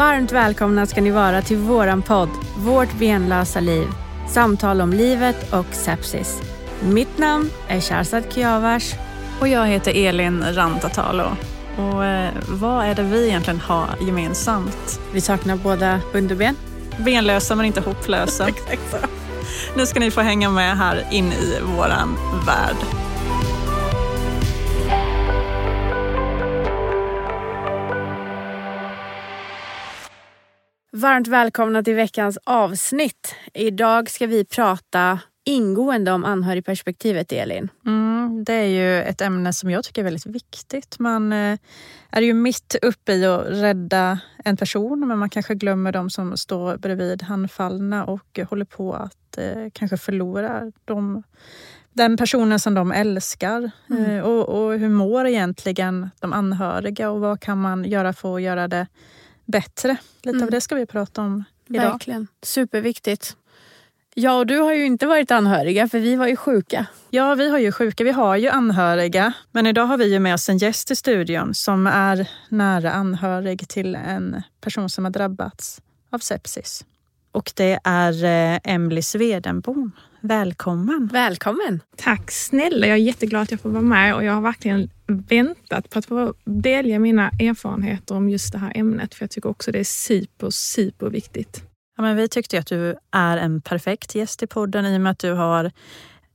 Varmt välkomna ska ni vara till våran podd Vårt benlösa liv. Samtal om livet och sepsis. Mitt namn är Sharzad Kiavars. Och jag heter Elin Rantatalo. Och eh, vad är det vi egentligen har gemensamt? Vi saknar båda underben. Benlösa men inte hopplösa. Exakt så. Nu ska ni få hänga med här in i våran värld. Varmt välkomna till veckans avsnitt. Idag ska vi prata ingående om anhörigperspektivet, Elin. Mm, det är ju ett ämne som jag tycker är väldigt viktigt. Man eh, är ju mitt uppe i att rädda en person men man kanske glömmer de som står bredvid handfallna och håller på att eh, kanske förlora dem den personen som de älskar. Mm. Eh, och, och hur mår egentligen de anhöriga och vad kan man göra för att göra det bättre? Lite Mm. av det ska vi prata om idag. Verkligen. Superviktigt. Jag och du har ju inte varit anhöriga för vi var ju sjuka. Ja, vi har ju sjuka, vi har ju anhöriga. Men idag har vi ju med oss en gäst i studion som är nära anhörig till en person som har drabbats av sepsis. Och det är eh, Emily Swedenbom. Välkommen! Välkommen! Tack snälla, jag är jätteglad att jag får vara med och jag har verkligen väntat på att få delge mina erfarenheter om just det här ämnet för jag tycker också det är super, super viktigt. Ja, men vi tyckte ju att du är en perfekt gäst i podden i och med att du har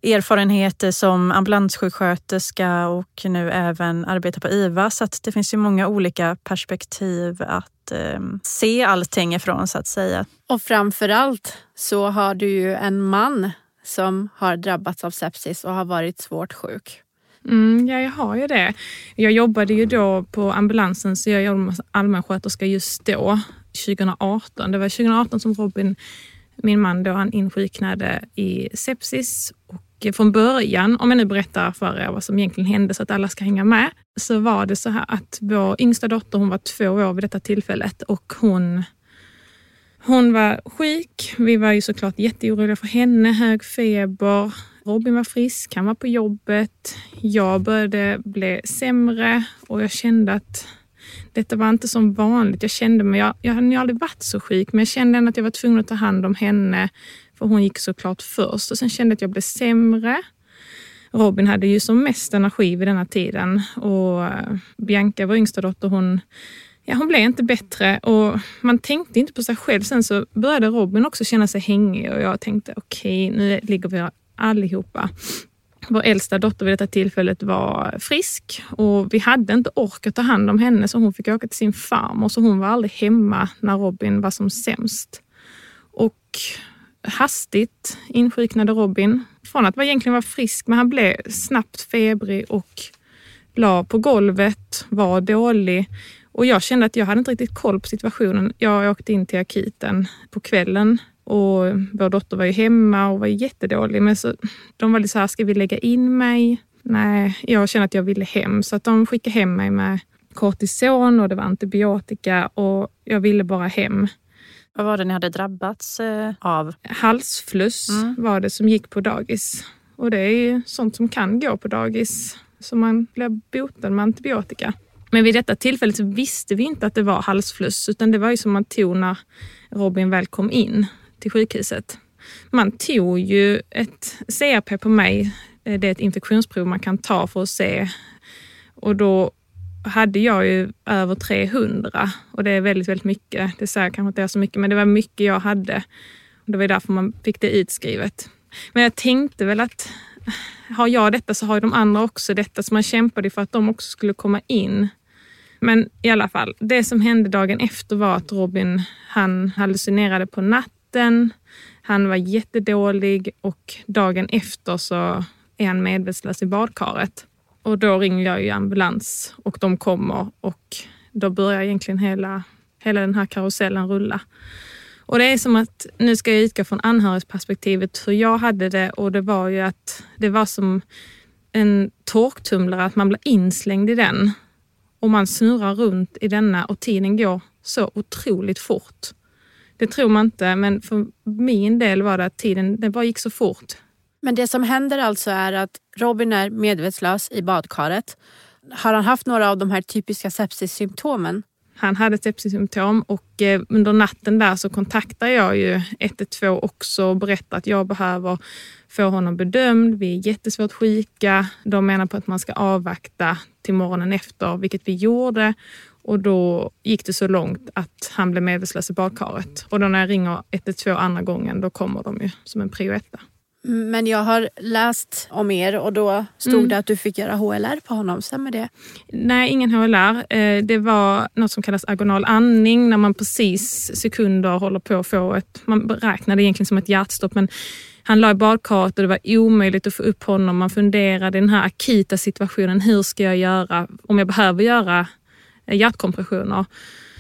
erfarenheter som ambulanssjuksköterska och nu även arbetar på IVA. Så att det finns ju många olika perspektiv att eh, se allting ifrån så att säga. Och framförallt så har du ju en man som har drabbats av sepsis och har varit svårt sjuk. Mm, ja, jag har ju det. Jag jobbade ju då på ambulansen så jag jobbade som allmänsköterska just då, 2018. Det var 2018 som Robin, min man, då han insjuknade i sepsis. Och från början, om jag nu berättar för er vad som egentligen hände så att alla ska hänga med, så var det så här att vår yngsta dotter, hon var två år vid detta tillfället och hon hon var sjuk. Vi var ju såklart jätteoroliga för henne. Hög feber. Robin var frisk. Han var på jobbet. Jag började bli sämre och jag kände att detta var inte som vanligt. Jag kände mig, jag, jag hade aldrig varit så sjuk, men jag kände ändå att jag var tvungen att ta hand om henne. För hon gick såklart först och sen kände jag att jag blev sämre. Robin hade ju som mest energi vid denna tiden och eh, Bianca, vår yngsta dotter, hon Ja, hon blev inte bättre och man tänkte inte på sig själv. Sen så började Robin också känna sig hängig och jag tänkte okej, okay, nu ligger vi allihopa. Vår äldsta dotter vid detta tillfället var frisk och vi hade inte orkat ta hand om henne så hon fick åka till sin farmor så hon var aldrig hemma när Robin var som sämst. Och hastigt insjuknade Robin. Från att egentligen vara frisk men han blev snabbt febrig och la på golvet, var dålig och jag kände att jag hade inte riktigt koll på situationen. Jag åkte in till akuten på kvällen och vår dotter var ju hemma och var jättedålig. Men så, de var lite så här, ska vi lägga in mig? Nej, jag kände att jag ville hem så att de skickade hem mig med kortison och det var antibiotika och jag ville bara hem. Vad var det ni hade drabbats eh, av? Halsfluss Mm. var det som gick på dagis. Och det är ju sånt som kan gå på dagis. Så man blir botad med antibiotika. Men vid detta tillfället så visste vi inte att det var halsfluss utan det var ju som man tog när Robin väl kom in till sjukhuset. Man tog ju ett CRP på mig. Eh, det är ett infektionsprov man kan ta för att se. Och då hade jag ju över 300 och det är väldigt, väldigt mycket. Det säger kanske inte är så mycket, men det var mycket jag hade. Och det var därför man fick det utskrivet. Men jag tänkte väl att har jag detta så har ju de andra också detta, så man kämpade för att de också skulle komma in. Men i alla fall, det som hände dagen efter var att Robin, han hallucinerade på natten. Han var jättedålig och dagen efter så är han medvetslös i badkaret. Och då ringer jag ju ambulans och de kommer och då börjar egentligen hela, hela den här karusellen rulla. Och det är som att nu ska jag utgå från anhörigsperspektivet hur jag hade det och det var ju att det var som en torktumlare, att man blir inslängd i den och man snurrar runt i denna och tiden går så otroligt fort. Det tror man inte, men för min del var det att tiden det bara gick så fort. Men det som händer alltså är att Robin är medvetslös i badkaret. Har han haft några av de här typiska sepsissymptomen? Han hade sepsisymptom och eh, under natten där så kontaktar jag ju 112 också och berättar att jag behöver få honom bedömd. Vi är jättesvårt sjuka. De menar på att man ska avvakta till morgonen efter, vilket vi gjorde. Och då gick det så långt att han blev medvetslös i badkaret. Och då när jag ringer 112 andra gången, då kommer de ju som en prio etta. Men jag har läst om er och då stod mm. det att du fick göra HLR på honom. Stämmer det? Nej, ingen HLR. Eh, det var något som kallas agonal andning när man precis sekunder håller på att få ett... Man räknade egentligen som ett hjärtstopp men han la i badkaret och det var omöjligt att få upp honom. Man funderade i den här akuta situationen. Hur ska jag göra om jag behöver göra hjärtkompressioner?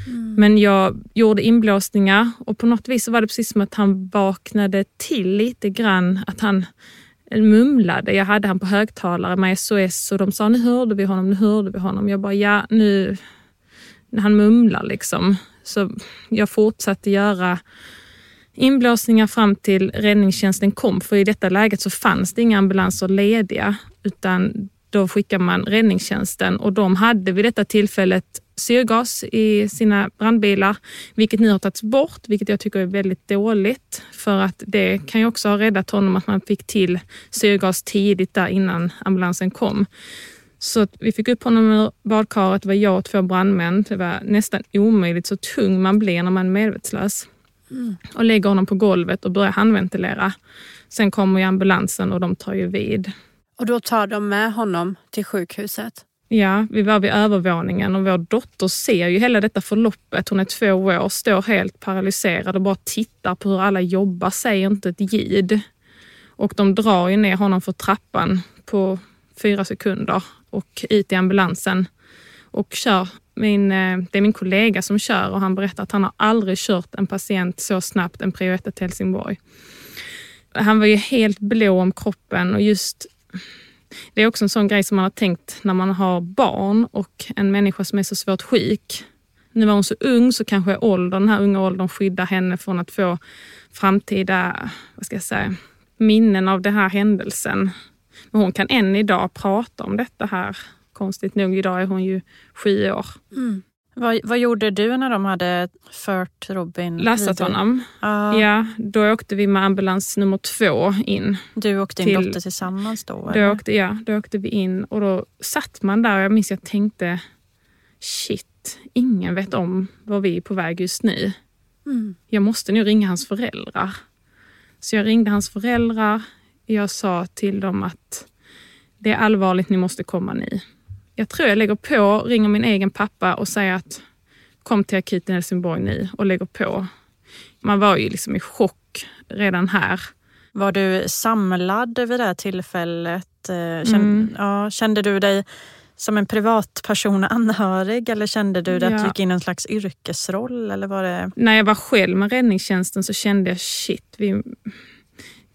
Mm. Men jag gjorde inblåsningar och på något vis var det precis som att han vaknade till lite grann. Att han mumlade. Jag hade han på högtalare med SOS och de sa nu hörde vi honom, nu hörde vi honom. Jag bara ja, nu... Han mumlar liksom. Så jag fortsatte göra inblåsningar fram till räddningstjänsten kom. För i detta läget så fanns det inga ambulanser lediga utan då skickar man räddningstjänsten och de hade vid detta tillfället syrgas i sina brandbilar, vilket nu har tagits bort, vilket jag tycker är väldigt dåligt. För att det kan ju också ha räddat honom att man fick till syrgas tidigt där innan ambulansen kom. Så vi fick upp honom ur badkaret, det var jag och två brandmän. Det var nästan omöjligt så tung man blir när man är medvetslös. Mm. Och lägger honom på golvet och börjar handventilera. Sen kommer ju ambulansen och de tar ju vid. Och då tar de med honom till sjukhuset? Ja, vi var vid övervåningen och vår dotter ser ju hela detta förloppet. Hon är två år, står helt paralyserad och bara tittar på hur alla jobbar, säger inte ett ljud. Och de drar ju ner honom för trappan på fyra sekunder och ut i ambulansen och kör. Min, eh, det är min kollega som kör och han berättar att han har aldrig kört en patient så snabbt en prio till Helsingborg. Han var ju helt blå om kroppen och just det är också en sån grej som man har tänkt när man har barn och en människa som är så svårt sjuk. Nu var hon så ung så kanske åldern, den här unga åldern skyddar henne från att få framtida vad ska jag säga, minnen av den här händelsen. Men hon kan än idag prata om detta här. Konstigt nog, idag är hon ju sju år. Mm. Vad, vad, gjorde du när de hade fört Robin? Lastat honom. Ah. Ja, då åkte vi med ambulans nummer två in. Du och din till, dotter tillsammans då? då åkte, ja, då åkte vi in och då satt man där och jag minns jag tänkte shit, ingen vet om var vi är på väg just nu. Mm. Jag måste nu ringa hans föräldrar. Så jag ringde hans föräldrar. Jag sa till dem att det är allvarligt, ni måste komma ni. Jag tror jag lägger på, ringer min egen pappa och säger att kom till akuten i Helsingborg nu och lägger på. Man var ju liksom i chock redan här. Var du samlad vid det här tillfället? Eh, kände, mm. ja, kände du dig som en privatperson anhörig eller kände du ja. att du gick in i en slags yrkesroll? Eller var det... När jag var själv med räddningstjänsten så kände jag shit, vi,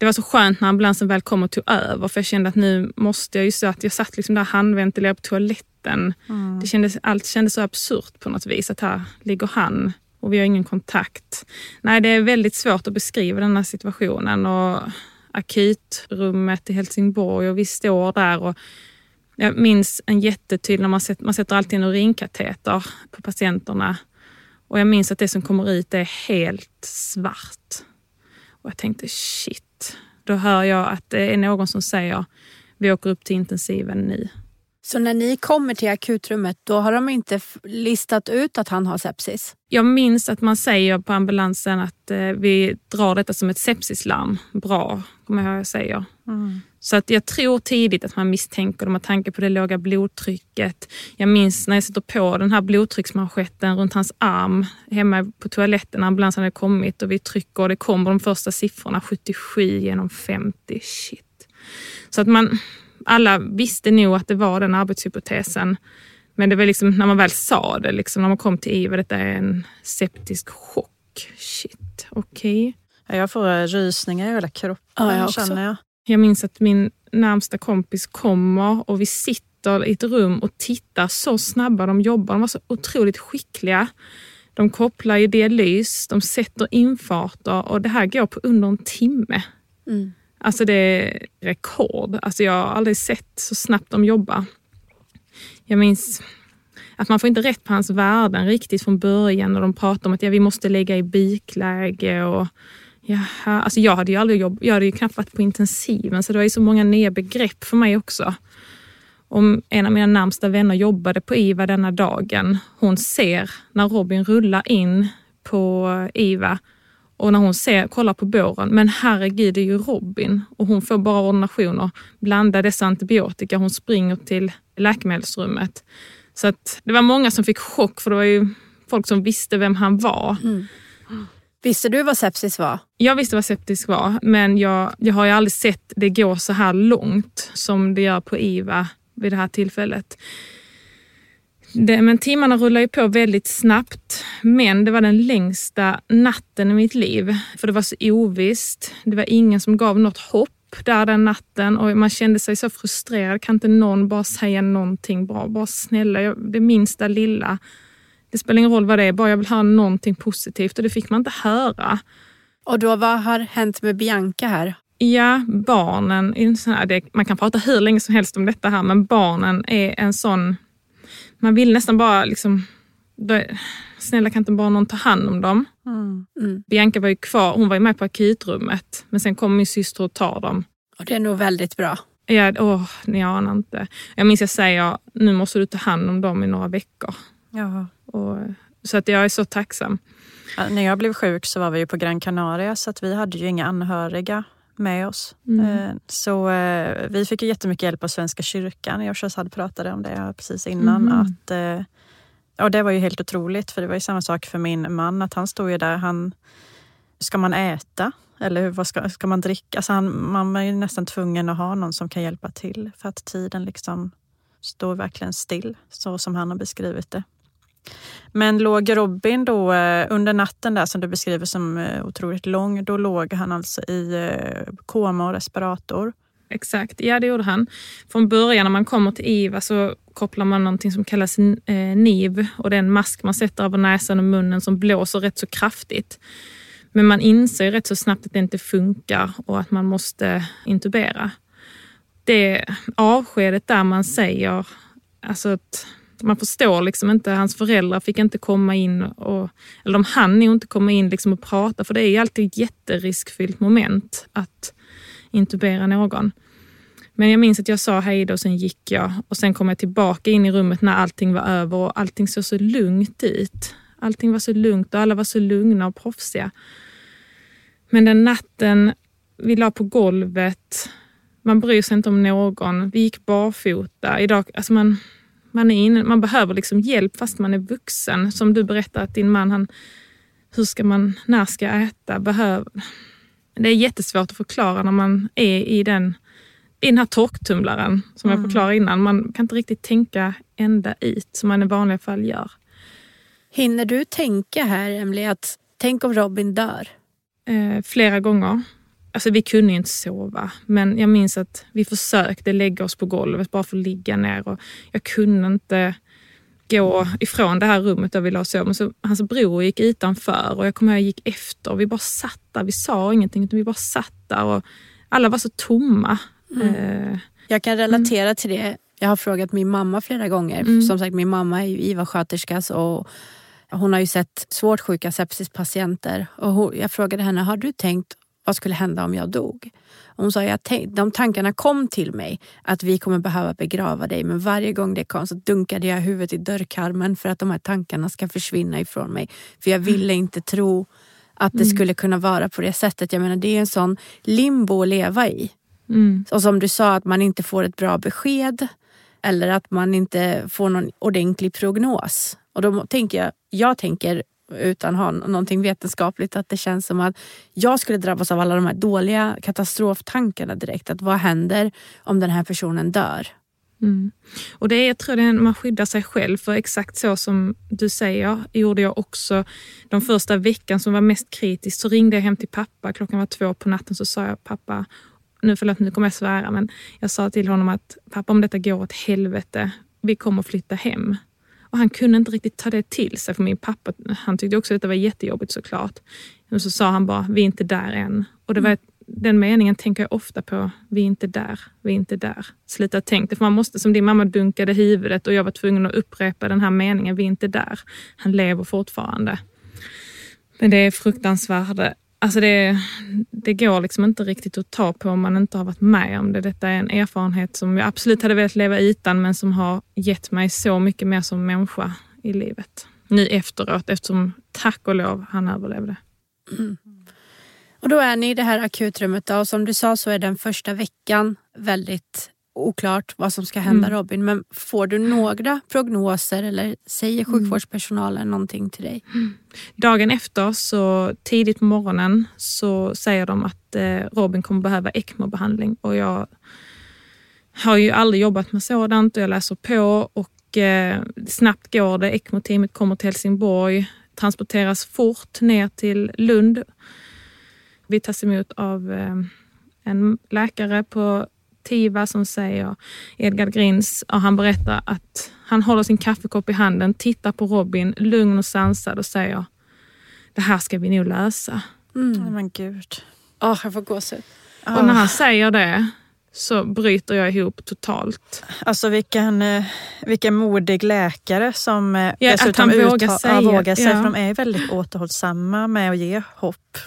det var så skönt när ambulansen väl kom och tog över för jag kände att nu måste jag ju så att jag satt liksom där handventilerad på toaletten. Mm. Det kändes, allt kändes så absurt på något vis att här ligger han och vi har ingen kontakt. Nej, det är väldigt svårt att beskriva den här situationen och akutrummet i Helsingborg och vi står där och jag minns en jättetydlig, man sätter, man sätter alltid en urinkateter på patienterna och jag minns att det som kommer ut är helt svart. Och jag tänkte shit, då hör jag att det är någon som säger vi åker upp till intensiven nu. Så när ni kommer till akutrummet, då har de inte listat ut att han har sepsis? Jag minns att man säger på ambulansen att eh, vi drar detta som ett sepsislarm. Bra, kommer jag ihåg jag säger. Mm. Så att jag tror tidigt att man misstänker det med tanke på det låga blodtrycket. Jag minns när jag sätter på den här blodtrycksmanschetten runt hans arm hemma på toaletten när ambulansen hade kommit och vi trycker och det kommer de första siffrorna 77 genom 50. Shit. Så att man, alla visste nog att det var den arbetshypotesen. Men det var liksom när man väl sa det, liksom, när man kom till IVA, detta är en septisk chock. Shit, okej. Okay. Jag får rysningar i hela kroppen ja, jag känner jag. Jag minns att min närmsta kompis kommer och vi sitter i ett rum och tittar så snabba de jobbar. De var så otroligt skickliga. De kopplar i dialys, de sätter infarter och det här går på under en timme. Mm. Alltså det är rekord. Alltså jag har aldrig sett så snabbt de jobbar. Jag minns att man får inte rätt på hans värden riktigt från början och de pratar om att ja, vi måste lägga i bikläge och Jaha, alltså jag hade ju aldrig jobb, jag hade ju knappt varit på intensiven så det var ju så många nya begrepp för mig också. Om en av mina närmsta vänner jobbade på IVA denna dagen, hon ser när Robin rullar in på IVA och när hon ser, kollar på båren, men herregud det är ju Robin och hon får bara ordinationer, blanda dessa antibiotika, hon springer till läkemedelsrummet. Så att det var många som fick chock för det var ju folk som visste vem han var. Mm. Visste du vad sepsis var? Jag visste vad sepsis var, men jag, jag har ju aldrig sett det gå så här långt som det gör på IVA vid det här tillfället. Det, men timmarna rullar ju på väldigt snabbt. Men det var den längsta natten i mitt liv. För det var så ovisst. Det var ingen som gav något hopp där den natten och man kände sig så frustrerad. Kan inte någon bara säga någonting bra? Bara snälla, det minsta lilla. Det spelar ingen roll vad det är, bara jag vill ha någonting positivt och det fick man inte höra. Och då, vad har hänt med Bianca här? Ja, barnen, man kan prata hur länge som helst om detta här, men barnen är en sån... Man vill nästan bara liksom... Snälla kan inte bara någon ta hand om dem? Mm. Mm. Bianca var ju kvar, hon var ju med på akutrummet, men sen kom min syster och tar dem. Och det är nog väldigt bra. Ja, åh, ni anar inte. Jag minns jag säger, nu måste du ta hand om dem i några veckor. Ja. Och, så att jag är så tacksam. Ja, när jag blev sjuk så var vi ju på Gran Canaria så att vi hade ju inga anhöriga med oss. Mm. Eh, så eh, vi fick ju jättemycket hjälp av Svenska kyrkan. Jag och Shazad pratade om det precis innan. Mm. Att, eh, och det var ju helt otroligt för det var ju samma sak för min man. Att han stod ju där. Han, ska man äta? Eller vad ska, ska man dricka? Alltså han, man är ju nästan tvungen att ha någon som kan hjälpa till för att tiden liksom står verkligen still så som han har beskrivit det. Men låg Robin då eh, under natten där som du beskriver som eh, otroligt lång, då låg han alltså i eh, koma och respirator? Exakt, ja det gjorde han. Från början när man kommer till IVA så kopplar man någonting som kallas NIV och det är en mask man sätter över näsan och munnen som blåser rätt så kraftigt. Men man inser rätt så snabbt att det inte funkar och att man måste intubera. Det avskedet där man säger alltså att man förstår liksom inte, hans föräldrar fick inte komma in, och, eller de hann inte komma in liksom och prata för det är ju alltid ett jätteriskfyllt moment att intubera någon. Men jag minns att jag sa hej då och sen gick jag och sen kom jag tillbaka in i rummet när allting var över och allting såg så lugnt ut. Allting var så lugnt och alla var så lugna och proffsiga. Men den natten vi la på golvet, man bryr sig inte om någon. Vi gick barfota. Idag, alltså man, man, är inne, man behöver liksom hjälp fast man är vuxen. Som du berättade att din man, han, hur ska man, när ska jag äta? Behöver. Det är jättesvårt att förklara när man är i den, i den här torktumlaren som mm. jag förklarade innan. Man kan inte riktigt tänka ända ut som man i vanliga fall gör. Hinner du tänka här, Emily, att tänk om Robin dör? Eh, flera gånger. Alltså vi kunde ju inte sova, men jag minns att vi försökte lägga oss på golvet bara för att ligga ner och jag kunde inte gå ifrån det här rummet där vi låg och sov. Men så, hans bror gick utanför och jag kommer ihåg jag gick efter. Vi bara satt där. Vi sa ingenting utan vi bara satt där och alla var så tomma. Mm. Eh, jag kan relatera mm. till det. Jag har frågat min mamma flera gånger. Mm. Som sagt, min mamma är ju IVA-sköterska och hon har ju sett svårt sjuka sepsispatienter. Och hon, jag frågade henne, har du tänkt vad skulle hända om jag dog? hon sa att de tankarna kom till mig att vi kommer behöva begrava dig men varje gång det kom så dunkade jag huvudet i dörrkarmen för att de här tankarna ska försvinna ifrån mig. För jag ville inte tro att det mm. skulle kunna vara på det sättet. Jag menar det är en sån limbo att leva i. Mm. Och som du sa att man inte får ett bra besked eller att man inte får någon ordentlig prognos. Och då tänker jag, jag tänker utan ha någonting vetenskapligt att det känns som att jag skulle drabbas av alla de här dåliga katastroftankarna direkt. Att vad händer om den här personen dör? Mm. Och det är, jag tror det man skyddar sig själv för exakt så som du säger gjorde jag också. De första veckan som var mest kritisk så ringde jag hem till pappa. Klockan var två på natten så sa jag pappa, nu förlåt nu kommer jag svära men jag sa till honom att pappa om detta går åt helvete, vi kommer flytta hem. Och han kunde inte riktigt ta det till sig för min pappa, han tyckte också att det var jättejobbigt såklart. Men så sa han bara, vi är inte där än. Och det var ett den meningen tänker jag ofta på. Vi är inte där, vi är inte där. Sluta tänk det. För man måste, som din mamma dunkade huvudet och jag var tvungen att upprepa den här meningen. Vi är inte där. Han lever fortfarande. Men det är fruktansvärt. Alltså det, det går liksom inte riktigt att ta på om man inte har varit med om det. Detta är en erfarenhet som jag absolut hade velat leva utan men som har gett mig så mycket mer som människa i livet. Nu efteråt eftersom tack och lov han överlevde. Mm. Och då är ni i det här akutrummet då, och som du sa så är den första veckan väldigt oklart vad som ska hända mm. Robin. Men får du några prognoser eller säger mm. sjukvårdspersonalen mm. någonting till dig? Mm. Dagen efter, så tidigt på morgonen, så säger de att eh, Robin kommer behöva ECMO-behandling och jag har ju aldrig jobbat med sådant och jag läser på och eh, snabbt går det. ECMO-teamet kommer till Helsingborg, transporteras fort ner till Lund. Vi tas emot av eh, en läkare på TIVA som säger, Edgar Grins, och han berättar att han håller sin kaffekopp i handen, tittar på Robin, lugn och sansad och säger, det här ska vi nog lösa. Mm. Oh, men gud. Oh, jag får gåshud. Oh. Och när han säger det så bryter jag ihop totalt. Alltså vilken, eh, vilken modig läkare som eh, ja, dessutom att han vågar säga. vågar sig. Ja. För de är väldigt återhållsamma med att ge hopp.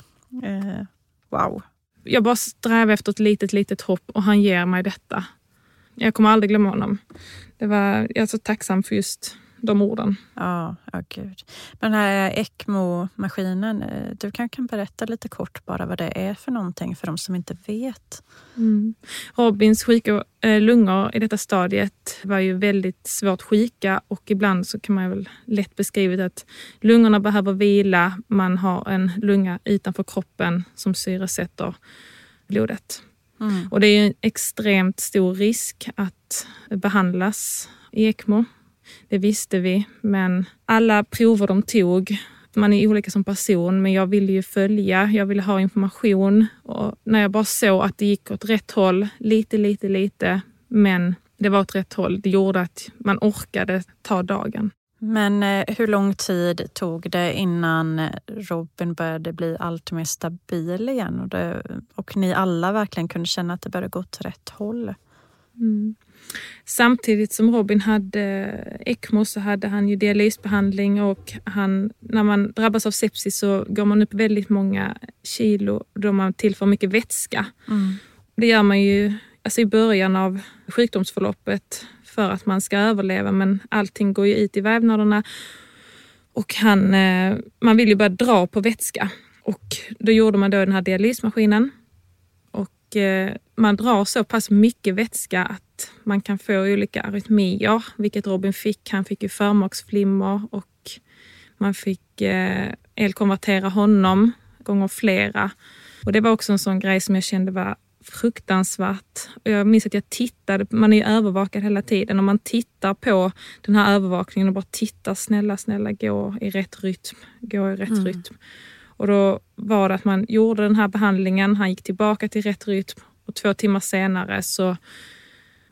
Eh, wow jag bara strävar efter ett litet, litet hopp och han ger mig detta. Jag kommer aldrig glömma honom. Det var, jag är så tacksam för just de orden. Ja, oh, gud. Men den här ECMO-maskinen, eh, du kanske kan berätta lite kort bara vad det är för någonting för de som inte vet? Mm. Robins sjuka äh, lungor i detta stadiet var ju väldigt svårt sjuka och ibland så kan man väl lätt beskriva att lungorna behöver vila. Man har en lunga utanför kroppen som syresätter blodet. Mm. Och det är en extremt stor risk att behandlas i ECMO det visste vi, men alla prover de tog man är olika som person, men jag ville ju följa, jag ville ha information. Och när jag bara såg att det gick åt rätt håll, lite, lite, lite, men det var åt rätt håll. Det gjorde att man orkade ta dagen. Men eh, hur lång tid tog det innan Robin började bli allt mer stabil igen och, det, och ni alla verkligen kunde känna att det började gå åt rätt håll? Mm. Samtidigt som Robin hade ECMO så hade han ju dialysbehandling och han, när man drabbas av sepsis så går man upp väldigt många kilo då man tillför mycket vätska. Mm. Det gör man ju alltså i början av sjukdomsförloppet för att man ska överleva men allting går ju ut i vävnaderna och han, eh, man vill ju börja dra på vätska. Och då gjorde man då den här dialysmaskinen och eh, man drar så pass mycket vätska att man kan få olika arytmier, vilket Robin fick. Han fick ju förmaksflimmer och man fick eh, elkonvertera honom gånger flera. Och det var också en sån grej som jag kände var fruktansvärt. Jag minns att jag tittade, man är ju övervakad hela tiden och man tittar på den här övervakningen och bara tittar, snälla, snälla gå i rätt rytm, gå i rätt mm. rytm. Och då var det att man gjorde den här behandlingen, han gick tillbaka till rätt rytm och två timmar senare så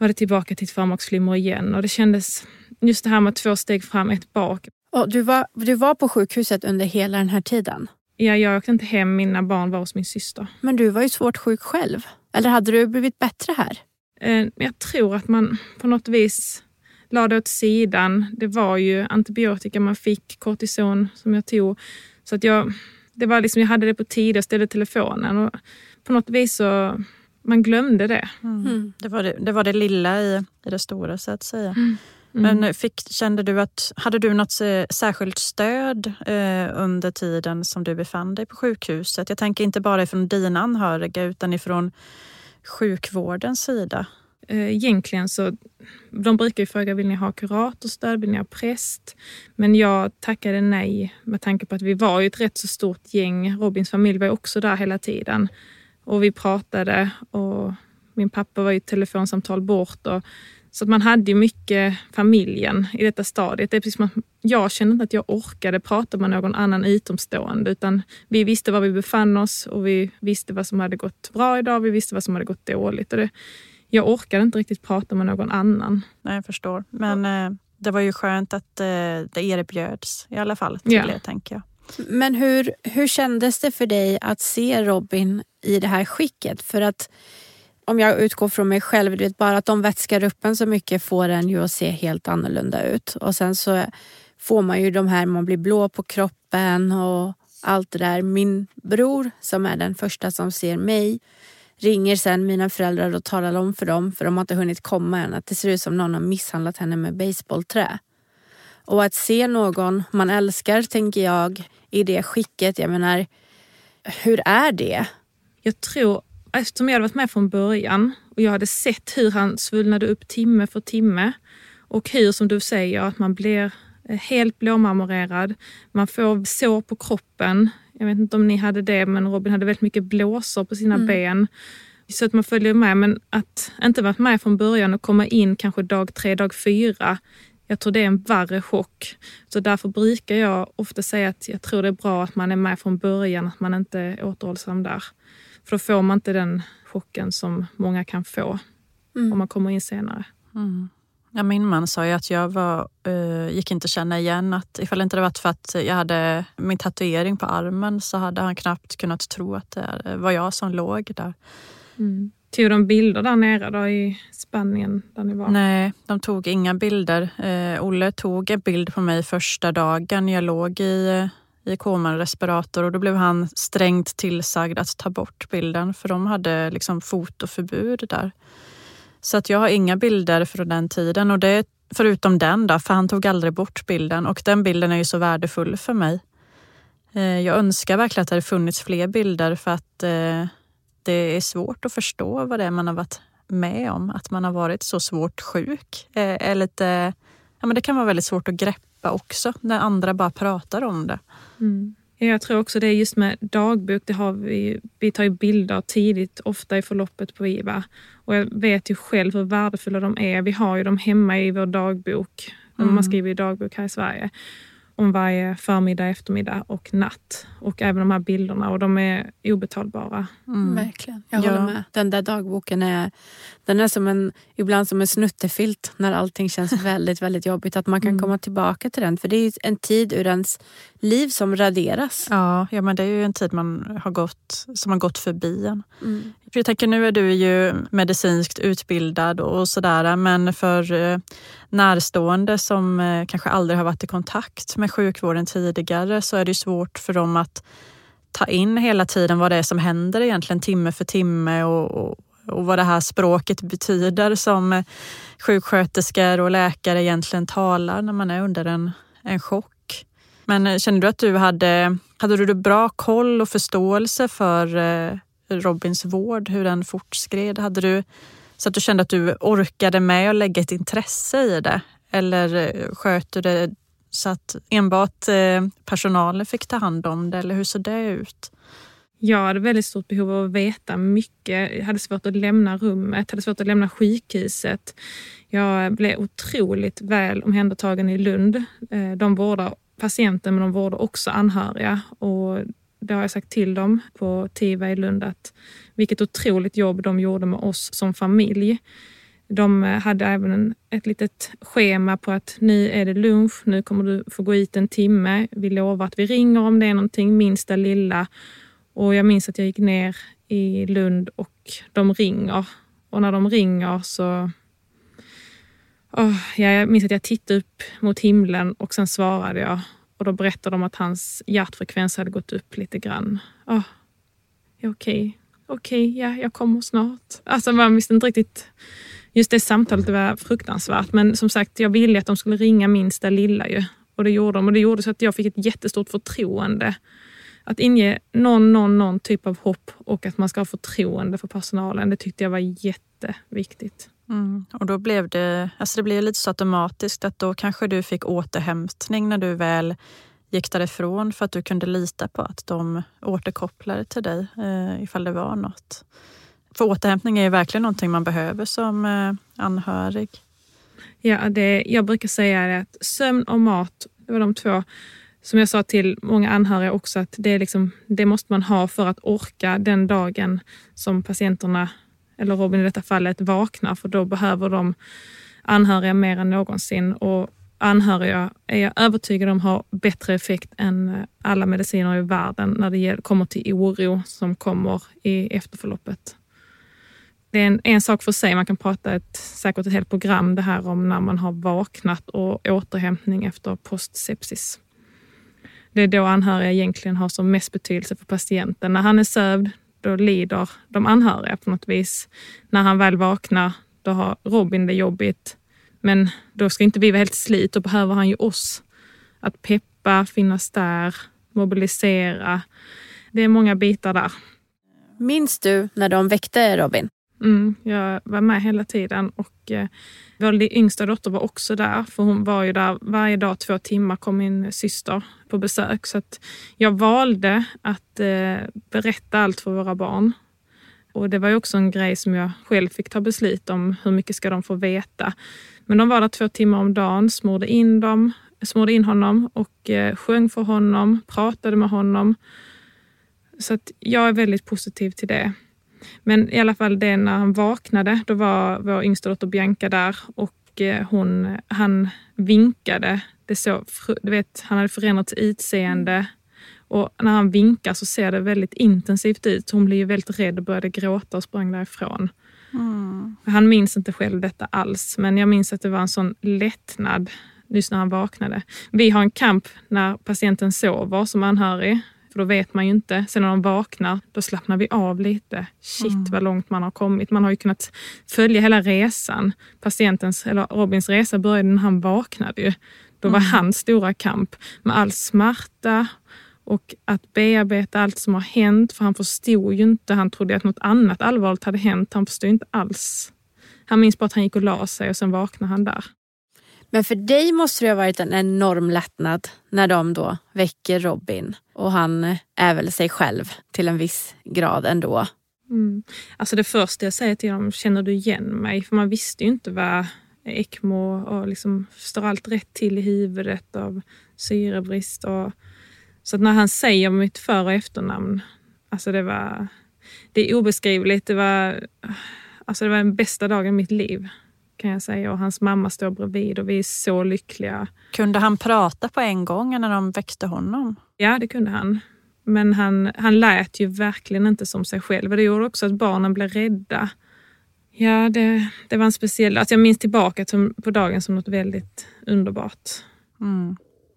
var det tillbaka till ett förmaksflimmer igen och det kändes just det här med två steg fram, ett bak. Och du, var, du var på sjukhuset under hela den här tiden? Ja, jag åkte inte hem. Mina barn var hos min syster. Men du var ju svårt sjuk själv. Eller hade du blivit bättre här? Eh, jag tror att man på något vis lade åt sidan. Det var ju antibiotika man fick, kortison som jag tog. Så att jag, det var liksom, jag hade det på tid, jag ställde telefonen. Och på något vis så man glömde det. Mm. mm. Det, var det, det, var det lilla i, i det stora så att säga. Mm. Mm. Men fick, kände du att, hade du något eh, särskilt stöd eh, under tiden som du befann dig på sjukhuset? Jag tänker inte bara från dina anhöriga utan ifrån sjukvårdens sida. Eh, egentligen så, de brukar ju fråga, vill ni ha kuratorstöd, vill ni ha präst? Men jag tackade nej med tanke på att vi var ju ett rätt så stort gäng. Robins familj var ju också där hela tiden. Och vi pratade och min pappa var i ett telefonsamtal bort. Och, så att man hade ju mycket familjen i detta stadiet. Det är precis som att jag kände inte att jag orkade prata med någon annan utomstående utan vi visste var vi befann oss och vi visste vad som hade gått bra idag vi visste vad som hade gått dåligt. Och det, jag orkade inte riktigt prata med någon annan. Nej, jag förstår. Men eh, det var ju skönt att eh, det erbjöds i alla fall till ja. er, tänker jag. Men hur, hur kändes det för dig att se Robin i det här skicket? För att om jag utgår från mig själv, du vet, bara att de vätskar upp en så mycket får en ju att se helt annorlunda ut. Och sen så får man ju de här, man blir blå på kroppen och allt det där. Min bror som är den första som ser mig ringer sen mina föräldrar och talar om för dem, för de har inte hunnit komma än, att det ser ut som någon har misshandlat henne med baseballträ. Och att se någon man älskar, tänker jag, i det skicket, jag menar, hur är det? Jag tror, eftersom jag hade varit med från början och jag hade sett hur han svullnade upp timme för timme och hur, som du säger, att man blir helt blåmarmorerad. Man får sår på kroppen. Jag vet inte om ni hade det, men Robin hade väldigt mycket blåsor på sina mm. ben. Så att man följer med, men att inte varit med från början och komma in kanske dag tre, dag fyra. Jag tror det är en värre chock. Så därför brukar jag ofta säga att jag tror det är bra att man är med från början, att man inte är återhållsam där. För då får man inte den chocken som många kan få mm. om man kommer in senare. Mm. Ja, min man sa ju att jag var, uh, gick inte känna igen att ifall det inte hade varit för att jag hade min tatuering på armen så hade han knappt kunnat tro att det var jag som låg där. Mm. Tog de bilder där nere då i Spanien där ni var? Nej, de tog inga bilder. Eh, Olle tog en bild på mig första dagen jag låg i, eh, i koman respirator och då blev han strängt tillsagd att ta bort bilden för de hade liksom fotoförbud där. Så att jag har inga bilder från den tiden och det förutom den då, för han tog aldrig bort bilden och den bilden är ju så värdefull för mig. Eh, jag önskar verkligen att det hade funnits fler bilder för att eh, det är svårt att förstå vad det är man har varit med om. Att man har varit så svårt sjuk. Eh, är lite, ja, men det kan vara väldigt svårt att greppa också när andra bara pratar om det. Mm. Jag tror också det är just med dagbok, det har vi, vi tar ju bilder tidigt, ofta i förloppet på IVA. Och jag vet ju själv hur värdefulla de är. Vi har ju dem hemma i vår dagbok, mm. man skriver i dagbok här i Sverige om varje förmiddag, eftermiddag och natt. Och även de här bilderna och de är obetalbara. Mm. Verkligen, jag håller ja. med. Den där dagboken är, den är som en, ibland som en snuttefilt när allting känns väldigt, väldigt jobbigt. Att man kan mm. komma tillbaka till den. För det är en tid ur ens liv som raderas. Ja, ja men det är ju en tid man har gått, som har gått förbi en. Mm. Jag tänker, nu är du ju medicinskt utbildad och sådär, men för eh, närstående som eh, kanske aldrig har varit i kontakt med sjukvården tidigare så är det svårt för dem att ta in hela tiden vad det är som händer egentligen timme för timme och, och, och vad det här språket betyder som eh, sjuksköterskor och läkare egentligen talar när man är under en, en chock. Men eh, känner du att du hade, hade du bra koll och förståelse för Robins vård, hur den fortskred? Hade du så att du kände att du orkade med att lägga ett intresse i det? Eller eh, sköt du det så att enbart eh, personalen fick ta hand om det? Eller hur såg det ut? Jag hade väldigt stort behov av att veta mycket. Jag hade svårt att lämna rummet, hade svårt att lämna sjukhuset. Jag blev otroligt väl omhändertagen i Lund. Eh, de vårdar patienten men de vårdar också anhöriga. Och det har jag sagt till dem på TIVA i Lund att vilket otroligt jobb de gjorde med oss som familj. De eh, hade även ett litet schema på att nu är det lunch, nu kommer du få gå hit en timme. Vi lovar att vi ringer om det är någonting, minsta lilla. Och jag minns att jag gick ner i Lund och de ringer. Och när de ringer så... Oh, jag minns att jag tittade upp mot himlen och sen svarade jag och då berättade de att hans hjärtfrekvens hade gått upp lite grann. Oh, okej, okay. okej, okay, ja, jag kommer snart. Alltså man visste inte riktigt. Just det samtalet var fruktansvärt. Men som sagt, jag ville att de skulle ringa minsta lilla ju. Och det gjorde de. Och det gjorde så att jag fick ett jättestort förtroende. Att inge någon, någon, någon typ av hopp och att man ska ha förtroende för personalen. Det tyckte jag var jätteviktigt. Mm. Och då blev det, alltså det blev lite så automatiskt att då kanske du fick återhämtning när du väl gick därifrån för att du kunde lita på att de återkopplade till dig eh, ifall det var något. För återhämtning är ju verkligen någonting man behöver som eh, anhörig. Ja, det, jag brukar säga att sömn och mat, det var de två som jag sa till många anhöriga också, att det, är liksom, det måste man ha för att orka den dagen som patienterna eller Robin i detta fallet, vaknar för då behöver de anhöriga mer än någonsin. Och anhöriga är jag övertygad om har bättre effekt än eh, alla mediciner i världen när det kommer till oro som kommer i efterförloppet. Det är en, en sak för sig, man kan prata ett, säkert ett helt program det här om när man har vaknat och återhämtning efter postsepsis. Det är då anhöriga egentligen har som mest betydelse för patienten. När han är sövd, då lider de anhöriga på något vis. När han väl vaknar, då har Robin det jobbigt. Men då ska inte vi vara helt slit, då behöver han ju oss. Att peppa, finnas där, mobilisera. Det är många bitar där. Minns du när de väckte Robin? Mm, jag var med hela tiden och eh, vår yngsta dotter var också där för hon var ju där varje dag två timmar kom min syster på besök. Så att jag valde att eh, berätta allt för våra barn. Och det var ju också en grej som jag själv fick ta beslut om. Hur mycket ska de få veta? Men de var där två timmar om dagen, smorde in, dem, smorde in honom och eh, sjöng för honom, pratade med honom. Så att jag är väldigt positiv till det. Men i alla fall det när han vaknade, då var vår yngsta dotter Bianca där och eh, hon, han vinkade. Det så, du vet, han hade förändrat sitt utseende och när han vinkar så ser det väldigt intensivt ut. Hon blev väldigt rädd och började gråta och sprang därifrån. Mm. Han minns inte själv detta alls, men jag minns att det var en sån lättnad just när han vaknade. Vi har en kamp när patienten sover som anhörig. För då vet man ju inte. Sen när de vaknar, då slappnar vi av lite. Shit mm. vad långt man har kommit. Man har ju kunnat följa hela resan. Patientens, eller Robins resa började när han vaknade ju. Då var mm. hans stora kamp med all smärta och att bearbeta allt som har hänt. För han förstod ju inte. Han trodde att något annat allvarligt hade hänt. Han förstod inte alls. Han minns bara att han gick och la sig och sen vaknade han där. Men för dig måste det ha varit en enorm lättnad när de då väcker Robin och han är väl sig själv till en viss grad ändå. Mm. Alltså det första jag säger till dem, känner du igen mig? För man visste ju inte vad ECMO och liksom, står allt rätt till i huvudet av syrebrist. Och, så när han säger mitt för och efternamn, alltså det var det är obeskrivligt. Det var, alltså det var den bästa dagen i mitt liv kan jag säga. Och hans mamma står bredvid och vi är så lyckliga. Kunde han prata på en gång när de väckte honom? Ja, det kunde han. Men han, han lät ju verkligen inte som sig själv. Och det gjorde också att barnen blev rädda. Ja, det, det var en speciell... Alltså jag minns tillbaka på dagen som något väldigt underbart. Mm.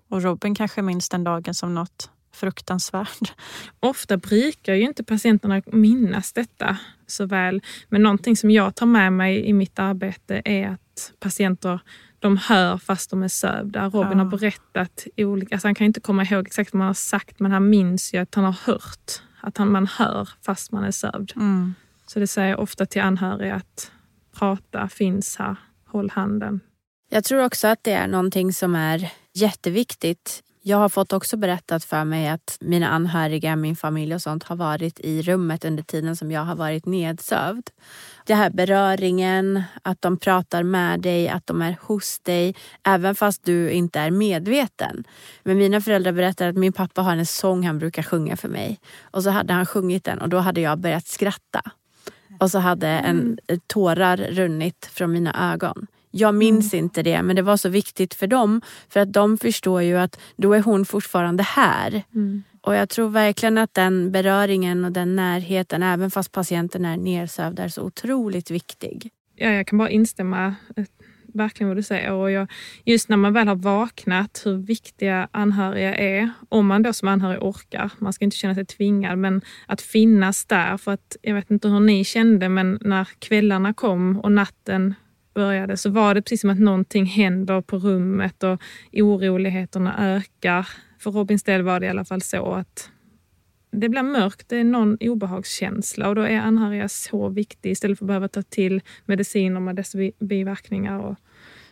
Och Robin kanske minns den dagen som något fruktansvärt. Ofta brukar ju inte patienterna minnas detta så väl. Men någonting som jag tar med mig i mitt arbete är att patienter de hör fast de är sövda. Robin ja. har berättat olika, alltså han kan inte komma ihåg exakt vad man har sagt men han minns ju att han har hört. Att han, man hör fast man är sövd. Mm. Så det säger jag ofta till anhöriga att prata finns här, håll handen. Jag tror också att det är någonting som är jätteviktigt jag har fått också berättat för mig att mina anhöriga, min familj och sånt har varit i rummet under tiden som jag har varit nedsövd. Det här beröringen, att de pratar med dig, att de är hos dig, även fast du inte är medveten. Men mina föräldrar berättar att min pappa har en sång han brukar sjunga för mig. Och så hade han sjungit den och då hade jag börjat skratta. Och så hade en mm. tårar runnit från mina ögon. Jag minns mm. inte det men det var så viktigt för dem för att de förstår ju att då är hon fortfarande här. Mm. Och jag tror verkligen att den beröringen och den närheten, även fast patienten är nedsövd, är så otroligt viktig. Ja, jag kan bara instämma eh, verkligen vad du säger. Och jag, just när man väl har vaknat, hur viktiga anhöriga är. Om man då som anhörig orkar. Man ska inte känna sig tvingad, men att finnas där. För att jag vet inte hur ni kände, men när kvällarna kom och natten började så var det precis som att någonting händer på rummet och oroligheterna ökar. För Robins del var det i alla fall så att det blir mörkt, det är någon obehagskänsla och då är anhöriga så viktiga istället för att behöva ta till mediciner med dess biverkningar. Och...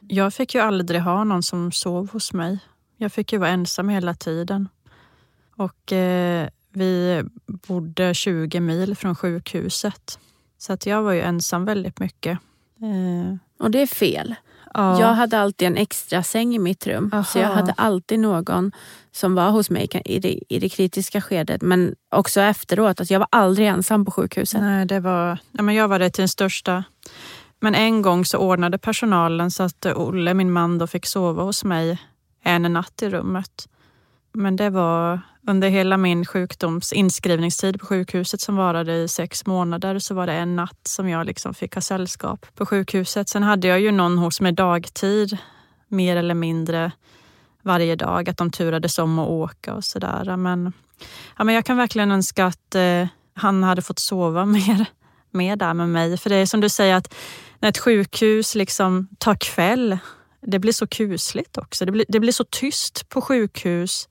Jag fick ju aldrig ha någon som sov hos mig. Jag fick ju vara ensam hela tiden. Och eh, vi bodde 20 mil från sjukhuset. Så att jag var ju ensam väldigt mycket. Eh, och det är fel. Ja. Jag hade alltid en extra säng i mitt rum. Aha. Så jag hade alltid någon som var hos mig i det, i det kritiska skedet. Men också efteråt. Att jag var aldrig ensam på sjukhuset. Nej, det var, ja, men jag var det till den största Men en gång så ordnade personalen så att Olle, min man, då fick sova hos mig en natt i rummet. Men det var under hela min sjukdoms inskrivningstid på sjukhuset som varade i sex månader så var det en natt som jag liksom fick ha sällskap på sjukhuset. Sen hade jag ju någon hos mig dagtid, mer eller mindre varje dag, att de turades om att åka och sådär. Men, ja, men jag kan verkligen önska att eh, han hade fått sova mer, mer där med mig. För det är som du säger att när ett sjukhus liksom tar kväll, det blir så kusligt också. Det blir, det blir så tyst på sjukhus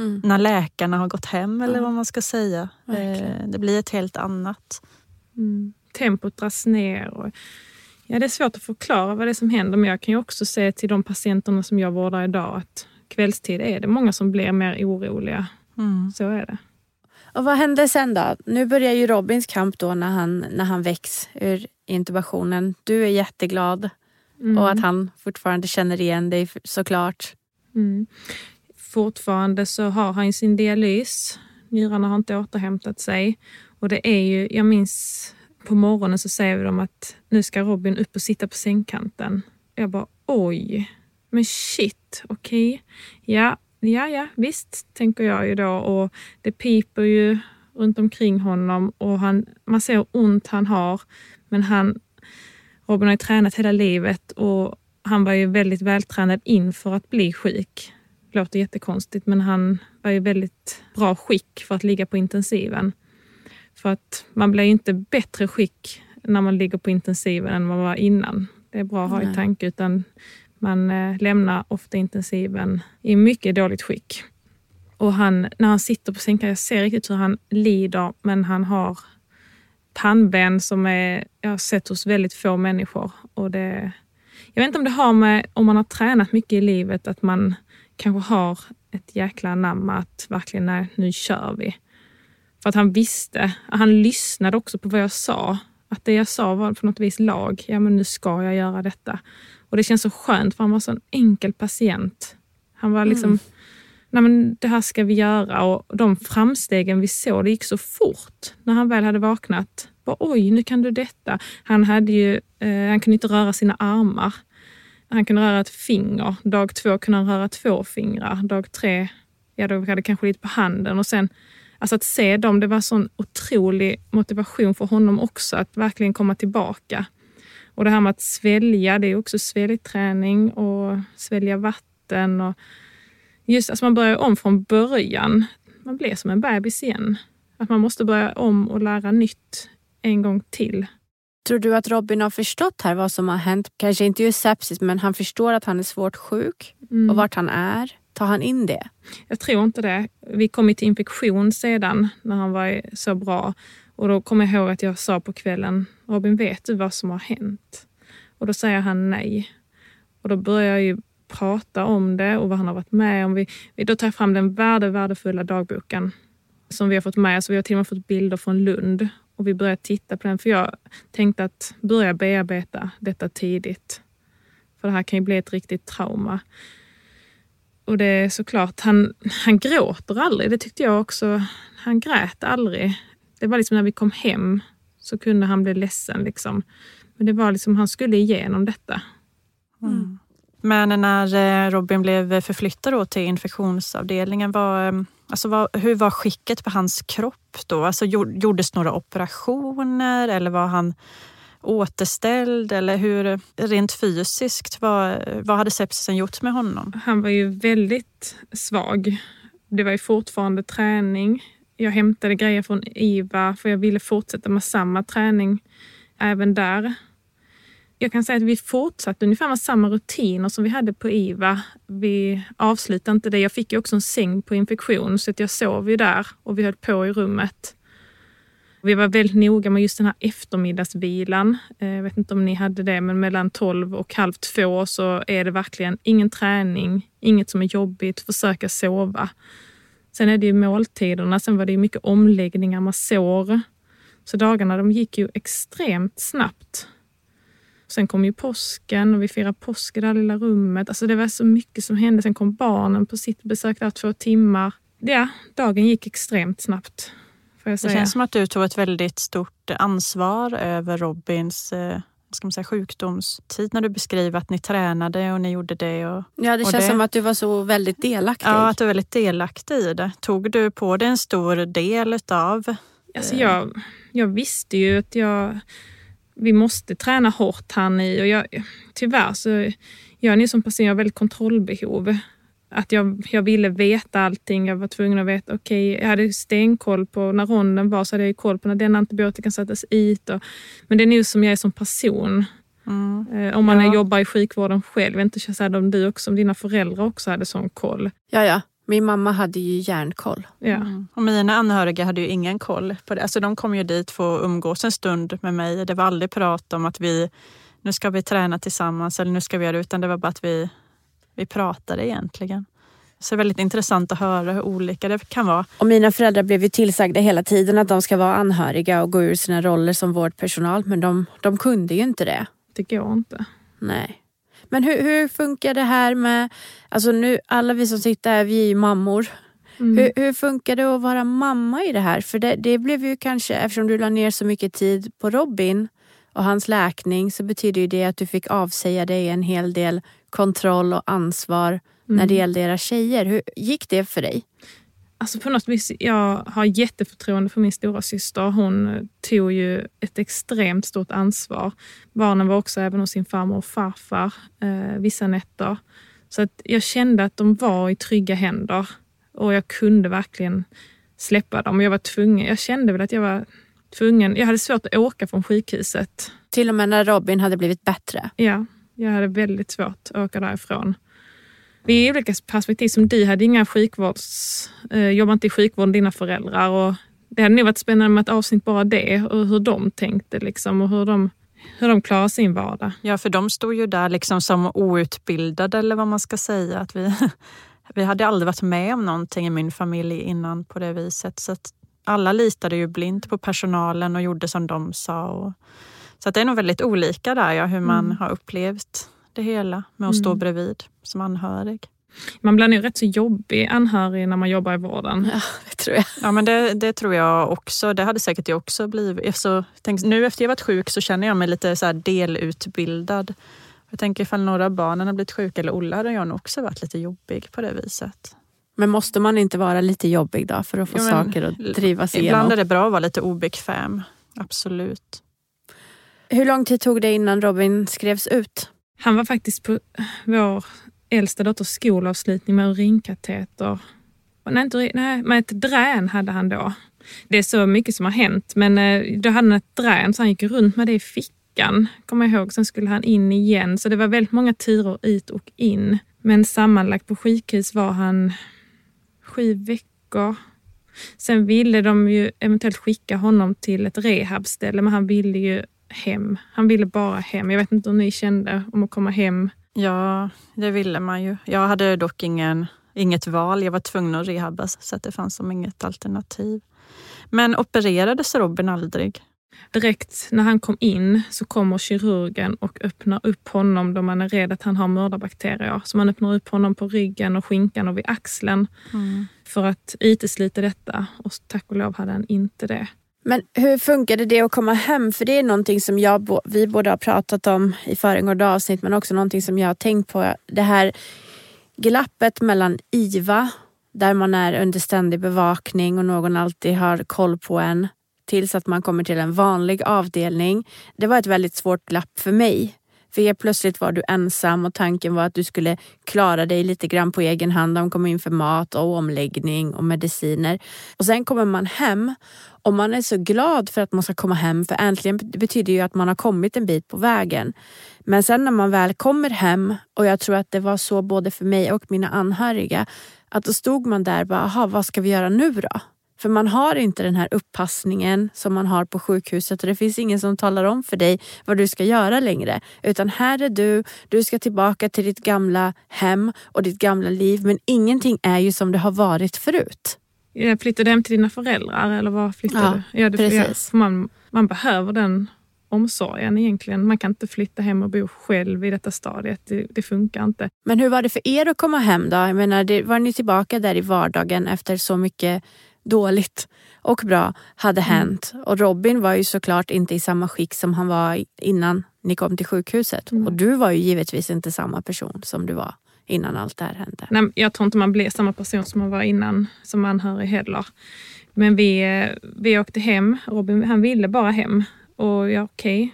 mm. när läkarna har gått hem eller vad man ska säga. Eh, det blir ett helt annat. Mm. Tempot dras ner. Och, ja, det är svårt att förklara vad det är som händer men jag kan ju också se till de patienterna som jag vårdar idag att kvällstid är det många som blir mer oroliga. Mm. Så är det. Och vad hände sen då? Nu börjar ju Robins kamp då när han, när han väcks ur intubationen. Du är jätteglad mm. och att han fortfarande känner igen dig såklart. Mm. Fortfarande så har han sin dialys. Njurarna har inte återhämtat sig. Och det är ju, jag minns på morgonen så säger vi dem att nu ska Robin upp och sitta på sängkanten. Jag bara oj, men shit, okej. Okay. Ja, ja, ja, visst, tänker jag ju då. Och det piper ju runt omkring honom och han, man ser hur ont han har. Men han, Robin har ju tränat hela livet och han var ju väldigt vältränad inför att bli sjuk. Låter jättekonstigt, men han var ju väldigt bra skick för att ligga på intensiven. För att man blir ju inte bättre skick när man ligger på intensiven än man var innan. Det är bra att ha i tanke, utan man eh, lämnar ofta intensiven i mycket dåligt skick. Och han, när han sitter på sängkanten, jag ser riktigt hur han lider, men han har pannben som är, jag har sett hos väldigt få människor. Och det, jag vet inte om det har med, om man har tränat mycket i livet, att man kanske har ett jäkla namn att verkligen, nej, nu kör vi. För att han visste, han lyssnade också på vad jag sa. Att det jag sa var på något vis lag. Ja, men nu ska jag göra detta. Och det känns så skönt för han var så en enkel patient. Han var liksom, mm. nej men det här ska vi göra och de framstegen vi såg, det gick så fort när han väl hade vaknat. Bara, Oj, nu kan du detta. Han, hade ju, eh, han kunde inte röra sina armar. Han kunde röra ett finger. Dag två kunde han röra två fingrar. Dag tre, ja då hade kanske lite på handen och sen Alltså att se dem, det var sån otrolig motivation för honom också att verkligen komma tillbaka. Och det här med att svälja, det är också sväljträning och svälja vatten. Och just alltså man börjar om från början. Man blir som en bebis igen. Att man måste börja om och lära nytt en gång till. Tror du att Robin har förstått här vad som har hänt? Kanske inte just sepsis, men han förstår att han är svårt sjuk mm. och vart han är. Tar han in det? Jag tror inte det. Vi kom till infektion sedan när han var så bra. Och då kommer jag ihåg att jag sa på kvällen, Robin vet du vad som har hänt? Och då säger han nej. Och då börjar jag ju prata om det och vad han har varit med om. Vi, då tar jag fram den värde, värdefulla dagboken som vi har fått med oss. Vi har till och med fått bilder från Lund och vi började titta på den för jag tänkte att börja bearbeta detta tidigt. För det här kan ju bli ett riktigt trauma. Och det är såklart, han, han gråter aldrig. Det tyckte jag också. Han grät aldrig. Det var liksom när vi kom hem så kunde han bli ledsen. Liksom. Men det var liksom, han skulle igenom detta. Mm. Men när eh, Robin blev förflyttad till infektionsavdelningen, var, eh, alltså vad, hur var skicket på hans kropp då? Alltså, gjordes några operationer eller var han återställd? Eller hur, rent fysiskt, vad, vad hade sepsisen gjort med honom? Han var ju väldigt svag. Det var ju fortfarande träning. Jag hämtade grejer från IVA för jag ville fortsätta med samma träning även där. Jag kan säga att vi fortsatte ungefär med samma rutiner som vi hade på IVA. Vi avslutade inte det. Jag fick ju också en säng på infektion så att jag sov ju där och vi höll på i rummet. Vi var väldigt noga med just den här eftermiddagsvilan. Eh, jag vet inte om ni hade det, men mellan 12 och halv två så är det verkligen ingen träning, inget som är jobbigt, försöka sova. Sen är det ju måltiderna, sen var det mycket omläggningar, man sår. Så dagarna de gick ju extremt snabbt. Sen kom ju påsken och vi firade påsk i det här lilla rummet. Alltså det var så mycket som hände. Sen kom barnen på sitt besök där två timmar. Ja, dagen gick extremt snabbt. Det känns som att du tog ett väldigt stort ansvar över Robins eh, ska man säga, sjukdomstid när du beskriver att ni tränade och ni gjorde det. Och, ja, det och känns det. som att du var så väldigt delaktig. Ja, att du var väldigt delaktig i det. Tog du på dig en stor del utav... Alltså jag, jag visste ju att jag, vi måste träna hårt här nu och jag, tyvärr så jag är nu som person, jag har väldigt kontrollbehov. Att jag, jag ville veta allting. Jag var tvungen att veta, okej, okay, jag hade stenkoll på när ronden var, så hade jag koll på när den antibiotikan sattes. Och, men det är nu som jag är som person. Mm. Eh, om man ja. jobbar i sjukvården själv. Inte så här, om du också, om dina föräldrar också hade sån koll. Ja, ja. Min mamma hade ju järnkoll. Ja. Mm. Och mina anhöriga hade ju ingen koll på det. Alltså, de kom ju dit för att umgås en stund med mig. Det var aldrig prat om att vi nu ska vi träna tillsammans eller nu ska vi göra utan det var bara att vi vi pratade egentligen. Så det är väldigt intressant att höra hur olika det kan vara. Och mina föräldrar blev ju tillsagda hela tiden att de ska vara anhöriga och gå ur sina roller som vårdpersonal. Men de, de kunde ju inte det. Det går inte. Nej. Men hur, hur funkar det här med, alltså nu alla vi som sitter här, vi är ju mammor. Mm. Hur, hur, funkar det att vara mamma i det här? För det, det blev ju kanske, eftersom du la ner så mycket tid på Robin och hans läkning så betyder ju det att du fick avsäga dig en hel del kontroll och ansvar mm. när det mm. gällde era tjejer. Hur gick det för dig? Alltså på något vis, jag har jätteförtroende för min stora syster. Hon tog ju ett extremt stort ansvar. Barnen var också även hos sin farmor och farfar eh, vissa nätter. Så att jag kände att de var i trygga händer och jag kunde verkligen släppa dem. Jag var tvungen, jag kände väl att jag var tvungen, jag hade svårt att åka från sjukhuset. Till och med när Robin hade blivit bättre? Ja, jag hade väldigt svårt att åka därifrån. Vi är i olika perspektiv. Som du hade inga sjukvårds... Eh, jobbar inte i sjukvården, dina föräldrar. Och det hade nog varit spännande med ett avsnitt bara det och hur de tänkte liksom och hur de, hur de klarar sin vardag. Ja, för de stod ju där liksom som outbildade eller vad man ska säga. Att vi, vi hade aldrig varit med om någonting i min familj innan på det viset. Så alla litade ju blint på personalen och gjorde som de sa. Och, så det är nog väldigt olika där, ja, hur man mm. har upplevt det hela med att stå mm. bredvid som anhörig. Man blir nog rätt så jobbig anhörig när man jobbar i vården. Ja, det tror jag. Ja, men det, det tror jag också. Det hade säkert jag också blivit. Så, tänk, nu efter jag varit sjuk så känner jag mig lite så delutbildad. Jag tänker ifall några av barnen har blivit sjuka, eller Olle hade jag nog också varit lite jobbig på det viset. Men måste man inte vara lite jobbig då för att få jo, saker att drivas igenom? Ibland är det bra att vara lite obekväm, absolut. Hur lång tid tog det innan Robin skrevs ut? Han var faktiskt på vår äldsta dotters skolavslutning med urinkateter. Nej, inte, nej, med ett drän hade han då. Det är så mycket som har hänt, men eh, då hade han ett drän så han gick runt med det i fickan, kommer jag ihåg. Sen skulle han in igen, så det var väldigt många turer ut och in. Men sammanlagt på sjukhus var han sju veckor. Sen ville de ju eventuellt skicka honom till ett rehabställe, men han ville ju hem. Han ville bara hem. Jag vet inte hur ni kände om att komma hem. Ja, det ville man ju. Jag hade dock ingen, inget val. Jag var tvungen att rehabas så att det fanns som inget alternativ. Men opererades Robin aldrig? Direkt när han kom in så kommer kirurgen och öppnar upp honom då man är rädd att han har mördarbakterier. Så man öppnar upp honom på ryggen och skinkan och vid axeln mm. för att utesluta detta. Och tack och lov hade han inte det. Men hur funkade det att komma hem? För det är någonting som jag, vi båda har pratat om i föregående avsnitt men också någonting som jag har tänkt på. Det här glappet mellan IVA, där man är under ständig bevakning och någon alltid har koll på en tills att man kommer till en vanlig avdelning. Det var ett väldigt svårt glapp för mig. För helt plötsligt var du ensam och tanken var att du skulle klara dig lite grann på egen hand. De kom in för mat och omläggning och mediciner. Och sen kommer man hem och man är så glad för att man ska komma hem för äntligen betyder ju att man har kommit en bit på vägen. Men sen när man väl kommer hem och jag tror att det var så både för mig och mina anhöriga att då stod man där och bara, vad ska vi göra nu då? För man har inte den här uppassningen som man har på sjukhuset och det finns ingen som talar om för dig vad du ska göra längre. Utan här är du, du ska tillbaka till ditt gamla hem och ditt gamla liv men ingenting är ju som det har varit förut. Flyttar du hem till dina föräldrar eller var flyttar ja, du? Ja, det, precis. Ja, man, man behöver den omsorgen egentligen. Man kan inte flytta hem och bo själv i detta stadiet. Det, det, funkar inte. Men hur var det för er att komma hem då? Jag menar, det, var ni tillbaka där i vardagen efter så mycket dåligt och bra hade mm. hänt. Och Robin var ju såklart inte i samma skick som han var innan ni kom till sjukhuset. Mm. Och du var ju givetvis inte samma person som du var innan allt det här hände. Nej, jag tror inte man blir samma person som man var innan som anhörig heller. Men vi, eh, vi åkte hem. Robin han ville bara hem. Och ja, okej. Okay.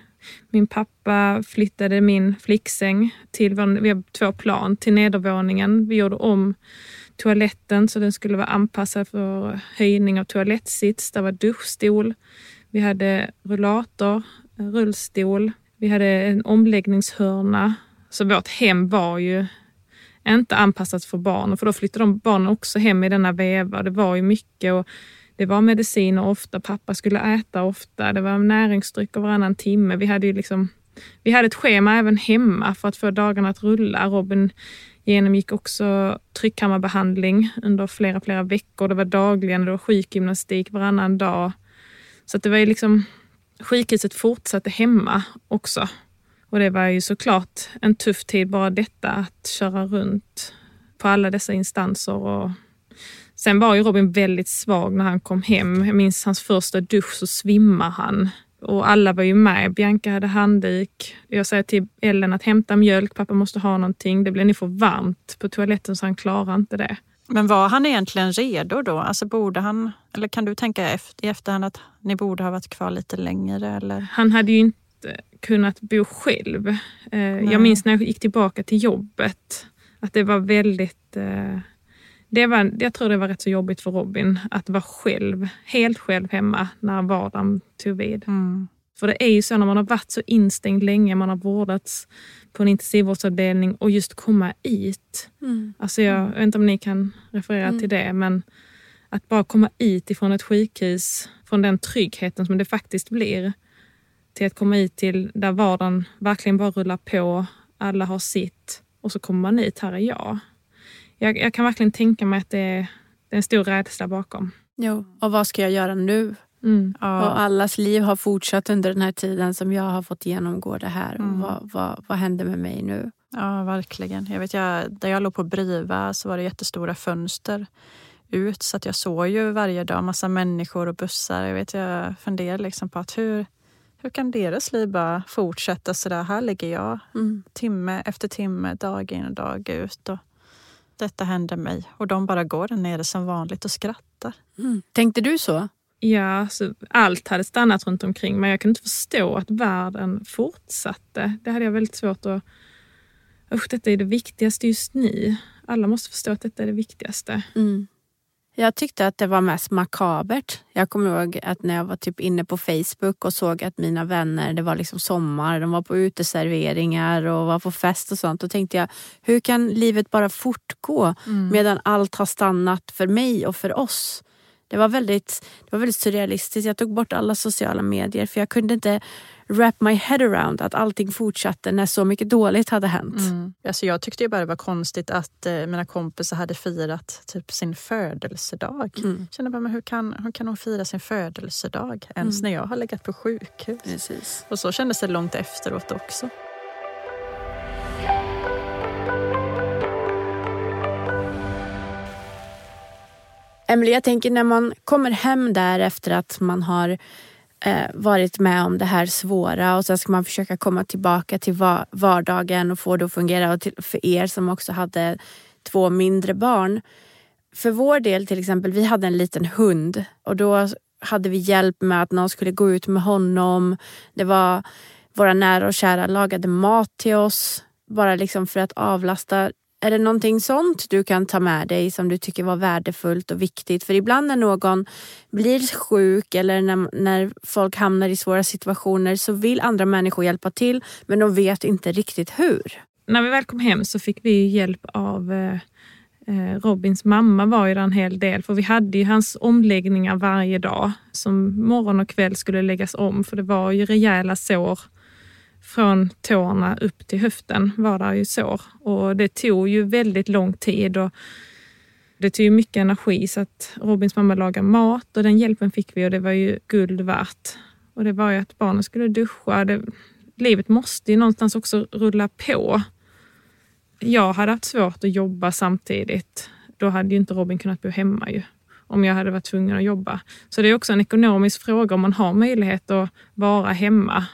Min pappa flyttade min flicksäng till, vi har två plan, till nedervåningen. Vi gjorde om toaletten så den skulle vara anpassad för höjning av toalettsits. Det var duschstol. Vi hade rullator, eh, rullstol. Vi hade en omläggningshörna. Så vårt hem var ju inte anpassat för barn. För då flyttade de barnen också hem i denna veva. Det var ju mycket. Och det var mediciner ofta, pappa skulle äta ofta, det var näringsdrycker varannan timme. Vi hade ju liksom, vi hade ett schema även hemma för att få dagarna att rulla. Robin genomgick också tryckkammarbehandling under flera, flera veckor. Det var dagligen, det var sjukgymnastik varannan dag. Så att det var ju liksom, sjukhuset fortsatte hemma också. Och det var ju såklart en tuff tid bara detta att köra runt på alla dessa instanser och Sen var ju Robin väldigt svag när han kom hem. Jag minns hans första dusch så svimmar han. Och alla var ju med. Bianca hade handduk. Jag säger till Ellen att hämta mjölk, pappa måste ha någonting. Det blev nu för varmt på toaletten så han klarar inte det. Men var han egentligen redo då? Alltså borde han, eller kan du tänka i efterhand att ni borde ha varit kvar lite längre? Eller? Han hade ju inte kunnat bo själv. Eh, jag minns när jag gick tillbaka till jobbet att det var väldigt eh, det var, jag tror det var rätt så jobbigt för Robin att vara själv, helt själv hemma när vardagen tog vid. Mm. För det är ju så när man har varit så instängd länge, man har vårdats på en intensivvårdsavdelning och just komma ut. Mm. Alltså jag, jag vet inte om ni kan referera mm. till det, men att bara komma ut ifrån ett sjukhus, från den tryggheten som det faktiskt blir, till att komma ut till där vardagen verkligen bara rullar på, alla har sitt och så kommer man ut, här är jag jag, jag kan verkligen tänka mig att det är, det är en stor rädsla bakom. Jo, och vad ska jag göra nu? Mm. Ja. Och allas liv har fortsatt under den här tiden som jag har fått genomgå det här. Mm. Och vad, vad, vad händer med mig nu? Ja, verkligen. Jag vet, jag, där jag låg på Briva så var det jättestora fönster ut så att jag såg ju varje dag massa människor och bussar. Jag, vet, jag funderar liksom på att hur, hur kan deras liv bara fortsätta så där? Här ligger jag mm. timme efter timme, dag in och dag ut. Och detta händer mig. Och de bara går där nere som vanligt och skrattar. Mm. Tänkte du så? Ja, alltså, allt hade stannat runt omkring men jag kunde inte förstå att världen fortsatte. Det hade jag väldigt svårt att... Usch, detta är det viktigaste just nu. Alla måste förstå att detta är det viktigaste. Mm. Jag tyckte att det var mest makabert. Jag kommer ihåg att när jag var typ inne på Facebook och såg att mina vänner, det var liksom sommar, de var på uteserveringar och var på fest och sånt. Då tänkte jag, hur kan livet bara fortgå mm. medan allt har stannat för mig och för oss? Det var, väldigt, det var väldigt surrealistiskt. Jag tog bort alla sociala medier för jag kunde inte wrap my head around att allting fortsatte när så mycket dåligt hade hänt. Mm. Alltså jag tyckte ju bara det var konstigt att eh, mina kompisar hade firat typ sin födelsedag. Mm. Kände bara, men hur kan, hur kan hon fira sin födelsedag ens mm. när jag har legat på sjukhus? Precis. Och så kändes det långt efteråt också. Emelie, jag tänker när man kommer hem där efter att man har eh, varit med om det här svåra och sen ska man försöka komma tillbaka till vardagen och få det att fungera. Och till, för er som också hade två mindre barn. För vår del till exempel, vi hade en liten hund och då hade vi hjälp med att någon skulle gå ut med honom. Det var våra nära och kära lagade mat till oss bara liksom för att avlasta är det någonting sånt du kan ta med dig som du tycker var värdefullt och viktigt? För ibland när någon blir sjuk eller när, när folk hamnar i svåra situationer så vill andra människor hjälpa till men de vet inte riktigt hur. När vi väl kom hem så fick vi hjälp av eh, eh Robins mamma var ju där en hel del för vi hade ju hans omläggningar varje dag som morgon och kväll skulle läggas om för det var ju rejäla sår från tårna upp till höften var där ju sår och det tog ju väldigt lång tid och det tog ju mycket energi så att Robins mamma lagade mat och den hjälpen fick vi och det var ju guld värt. Och det var ju att barnen skulle duscha. Det, livet måste ju någonstans också rulla på. Jag hade haft svårt att jobba samtidigt. Då hade ju inte Robin kunnat bo hemma ju. om jag hade varit tvungen att jobba. Så det är också en ekonomisk fråga om man har möjlighet att vara hemma.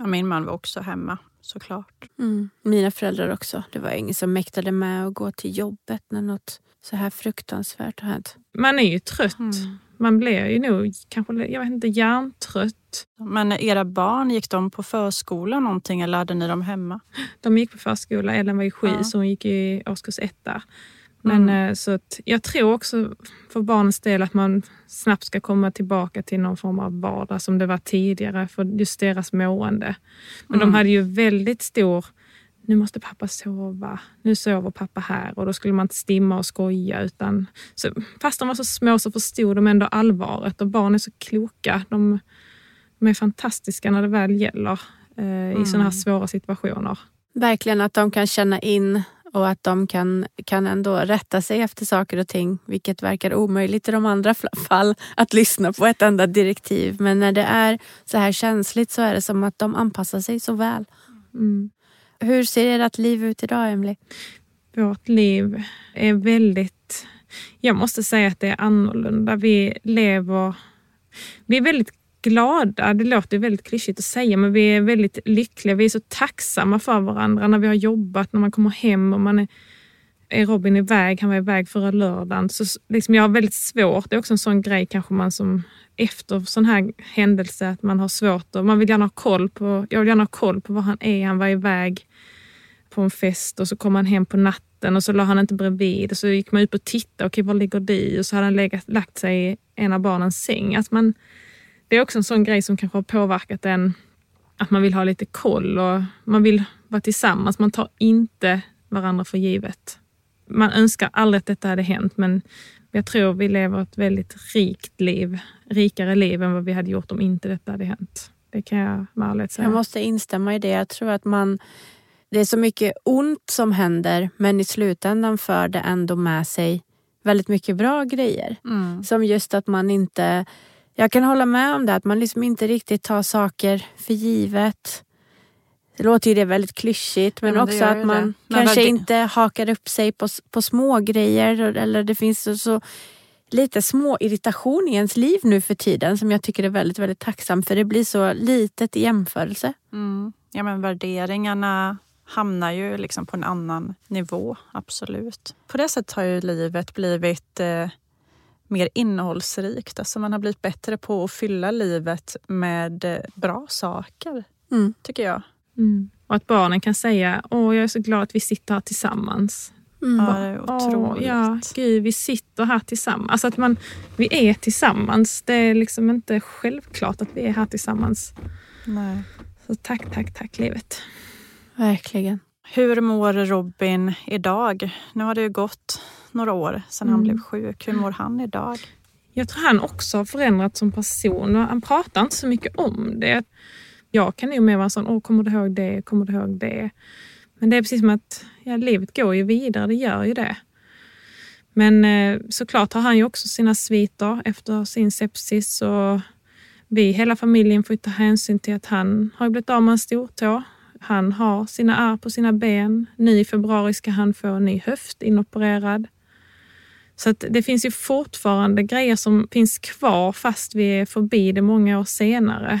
Ja, min man var också hemma såklart. Mm. Mina föräldrar också. Det var ingen som mäktade med att gå till jobbet när något så här fruktansvärt har hänt. Man är ju trött. Mm. Man blir ju nog kanske, jag vet inte, hjärntrött. Men era barn, gick de på förskola någonting eller hade ni dem hemma? De gick på förskola. Ellen var ju sju ja. så hon gick i årskurs etta. Men mm. Eh, så att jag tror också för barnens del att man snabbt ska komma tillbaka till någon form av vardag som det var tidigare för just deras mående. Men mm. de hade ju väldigt stor nu måste pappa sova, nu sover pappa här och då skulle man inte stimma och skoja. Utan, så, fast de var så små så förstod de ändå allvaret och barn är så kloka. De, de är fantastiska när det väl gäller eh, mm. i sådana här svåra situationer. Verkligen att de kan känna in och att de kan, kan ändå rätta sig efter saker och ting, vilket verkar omöjligt i de andra fall, att lyssna på ett enda direktiv. Men när det är så här känsligt så är det som att de anpassar sig så väl. Mm. Hur ser ert liv ut idag, Emily? Vårt liv är väldigt... Jag måste säga att det är annorlunda. Vi lever... Vi är väldigt glada. Det låter väldigt klyschigt att säga, men vi är väldigt lyckliga. Vi är så tacksamma för varandra när vi har jobbat, när man kommer hem och man är, är Robin iväg, han var iväg förra lördagen. Så liksom jag har väldigt svårt, det är också en sån grej kanske man som efter sån här händelse, att man har svårt och man vill gärna ha koll på, jag vill gärna ha koll på var han är. Han var iväg på en fest och så kom han hem på natten och så la han inte bredvid och så gick man ut och tittade, okej var ligger du? Och så hade han legat, lagt sig i en av barnens säng. Att man, det är också en sån grej som kanske har påverkat en, att man vill ha lite koll och man vill vara tillsammans. Man tar inte varandra för givet. Man önskar aldrig att detta hade hänt men jag tror vi lever ett väldigt rikt liv, rikare liv än vad vi hade gjort om inte detta hade hänt. Det kan jag med ärlighet säga. Jag måste instämma i det. Jag tror att man det är så mycket ont som händer men i slutändan för det ändå med sig väldigt mycket bra grejer. Mm. Som just att man inte... Jag kan hålla med om det, att man liksom inte riktigt tar saker för givet. Det låter ju det väldigt klyschigt men, men också att man det. kanske inte hakar upp sig på, på små grejer eller det finns så, så lite små irritation i ens liv nu för tiden som jag tycker är väldigt, väldigt tacksam för det blir så litet i jämförelse. Mm. Ja men värderingarna hamnar ju liksom på en annan nivå, absolut. På det sättet har ju livet blivit eh, mer innehållsrikt. Alltså man har blivit bättre på att fylla livet med eh, bra saker, mm. tycker jag. Mm. Och att barnen kan säga, åh jag är så glad att vi sitter här tillsammans. Mm. Ja, det är otroligt. Åh, ja, gud, vi sitter här tillsammans. Alltså att man, vi är tillsammans. Det är liksom inte självklart att vi är här tillsammans. Nej. Så tack, tack, tack livet. Verkligen. Hur mår Robin idag? Nu har det ju gått några år sedan mm. han blev sjuk. Hur mår han idag? Jag tror han också har förändrats som person. Han pratar inte så mycket om det. Jag kan nog mer vara sån, åh kommer du ihåg det, kommer du ihåg det? Men det är precis som att ja, livet går ju vidare, det gör ju det. Men eh, såklart har han ju också sina sviter efter sin sepsis och vi, hela familjen, får ta hänsyn till att han har blivit av med en stortå. Han har sina ärr på sina ben. Nu i februari ska han få en ny höft inopererad. Så att det finns ju fortfarande grejer som finns kvar fast vi är förbi det många år senare.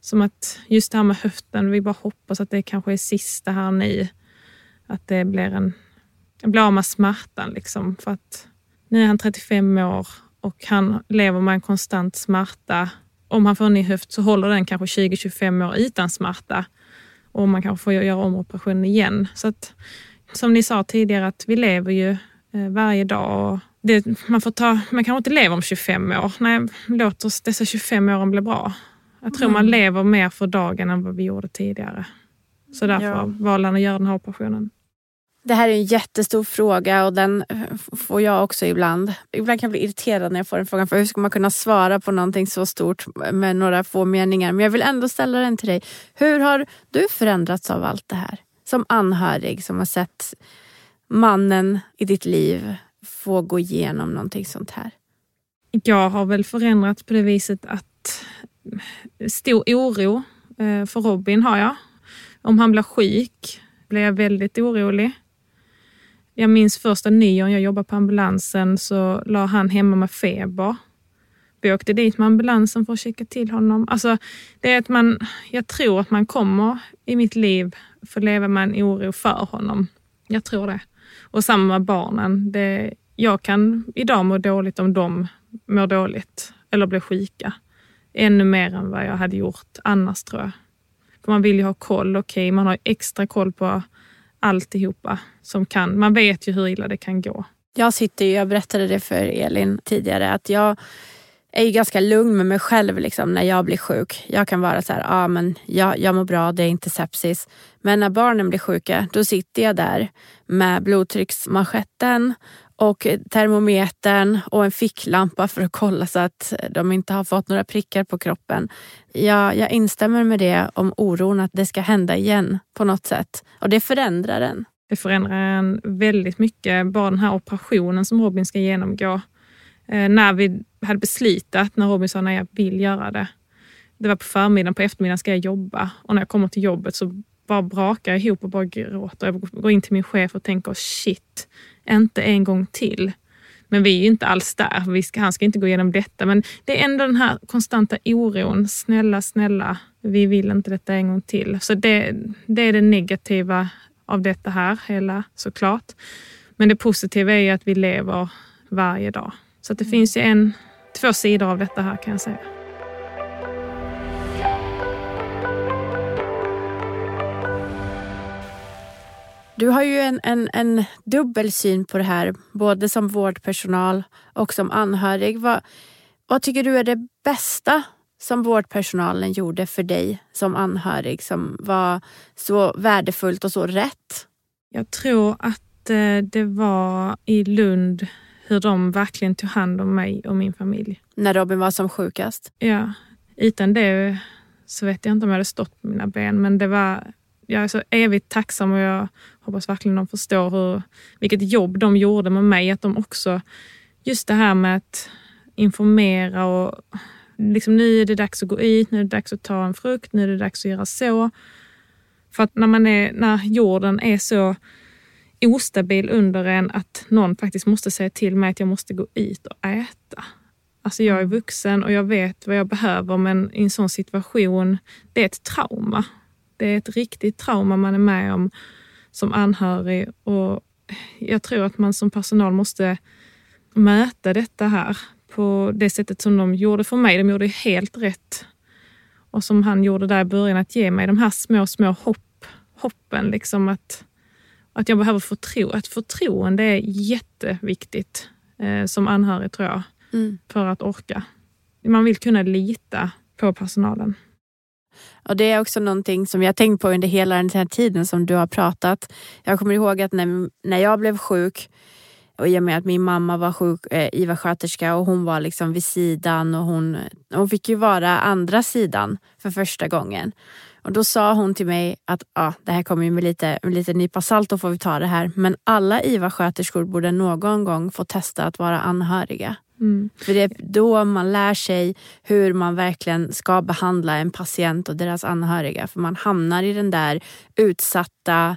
Som att just det här med höften, vi bara hoppas att det kanske är sista här nu. Att det blir en... Blir av med smärtan liksom. För att nu är han 35 år och han lever med en konstant smärta. Om han får en ny höft så håller den kanske 20-25 år utan smärta och man kanske får göra om operationen igen. Så att, som ni sa tidigare, att vi lever ju varje dag. Det, man, får ta, man kanske inte lever om 25 år. Nej, låt oss dessa 25 åren bli bra. Jag tror mm. man lever mer för dagen än vad vi gjorde tidigare. Så därför ja. valde han att göra den här operationen. Det här är en jättestor fråga och den eh, får jag också ibland. Ibland kan jag bli irriterad när jag får den frågan. För hur ska man kunna svara på någonting så stort med några få meningar? Men jag vill ändå ställa den till dig. Hur har du förändrats av allt det här? Som anhörig som har sett mannen i ditt liv få gå igenom någonting sånt här. Jag har väl förändrats på det viset att stor oro eh, för Robin har jag. Om han blir sjuk blir jag väldigt orolig. Jag minns första nyåren jag jobbade på ambulansen så la han hemma med feber. Vi åkte dit med ambulansen för att checka till honom. Alltså, det är att man, jag tror att man kommer i mitt liv få leva med en oro för honom. Jag tror det. Och samma med barnen. Det, jag kan idag må dåligt om de mår dåligt eller blir sjuka. Ännu mer än vad jag hade gjort annars tror jag. För man vill ju ha koll. Okej, okay, man har extra koll på alltihopa som kan. Man vet ju hur illa det kan gå. Jag sitter ju, jag berättade det för Elin tidigare, att jag är ju ganska lugn med mig själv liksom, när jag blir sjuk. Jag kan vara så här, ah, men jag, jag mår bra, det är inte sepsis. Men när barnen blir sjuka, då sitter jag där med blodtrycksmanschetten och termometern och en ficklampa för att kolla så att de inte har fått några prickar på kroppen. Jag, jag instämmer med det om oron att det ska hända igen på något sätt. Och det förändrar en. Det förändrar en väldigt mycket. Bara den här operationen som Robin ska genomgå. Eh, när vi hade beslutat, när Robin sa nej jag vill göra det. Det var på förmiddagen, på eftermiddagen ska jag jobba och när jag kommer till jobbet så bara brakar jag ihop och bara gråter. Jag går in till min chef och tänker shit, inte en gång till. Men vi är ju inte alls där. Vi ska, han ska inte gå igenom detta. Men det är ändå den här konstanta oron. Snälla, snälla, vi vill inte detta en gång till. Så det, det är det negativa av detta här hela såklart. Men det positiva är ju att vi lever varje dag. Så det finns ju en, två sidor av detta här kan jag säga. Du har ju en, en, en dubbel syn på det här, både som vårdpersonal och som anhörig. Vad, vad tycker du är det bästa som vårdpersonalen gjorde för dig som anhörig som var så värdefullt och så rätt? Jag tror att eh, det var i Lund hur de verkligen tog hand om mig och min familj. När Robin var som sjukast? Ja. Utan det så vet jag inte om jag hade stått på mina ben men det var jag är så evigt tacksam och jag hoppas verkligen de förstår hur, vilket jobb de gjorde med mig. Att de också, just det här med att informera och liksom nu är det dags att gå ut, nu är det dags att ta en frukt, nu är det dags att göra så. För att när, man är, när jorden är så ostabil under en att någon faktiskt måste säga till mig att jag måste gå ut och äta. Alltså jag är vuxen och jag vet vad jag behöver men i en sån situation, det är ett trauma. Det är ett riktigt trauma man är med om som anhörig och jag tror att man som personal måste möta detta här på det sättet som de gjorde för mig. De gjorde helt rätt. Och som han gjorde där i början, att ge mig de här små, små hopp, hoppen. Liksom att, att jag behöver förtro att förtroende är jätteviktigt eh, som anhörig tror jag. Mm. För att orka. Man vill kunna lita på personalen. Och Det är också någonting som jag tänkt på under hela den här tiden som du har pratat. Jag kommer ihåg att när, när jag blev sjuk och i och med att min mamma var sjuk, eh, IVA-sköterska och hon var liksom vid sidan och hon, hon fick ju vara andra sidan för första gången. Och Då sa hon till mig att ja, det här kommer ju med lite, med lite nypa salt, då får vi ta det här. Men alla IVA-sköterskor borde någon gång få testa att vara anhöriga. Mm. För det är då man lär sig hur man verkligen ska behandla en patient och deras anhöriga. För man hamnar i den där utsatta,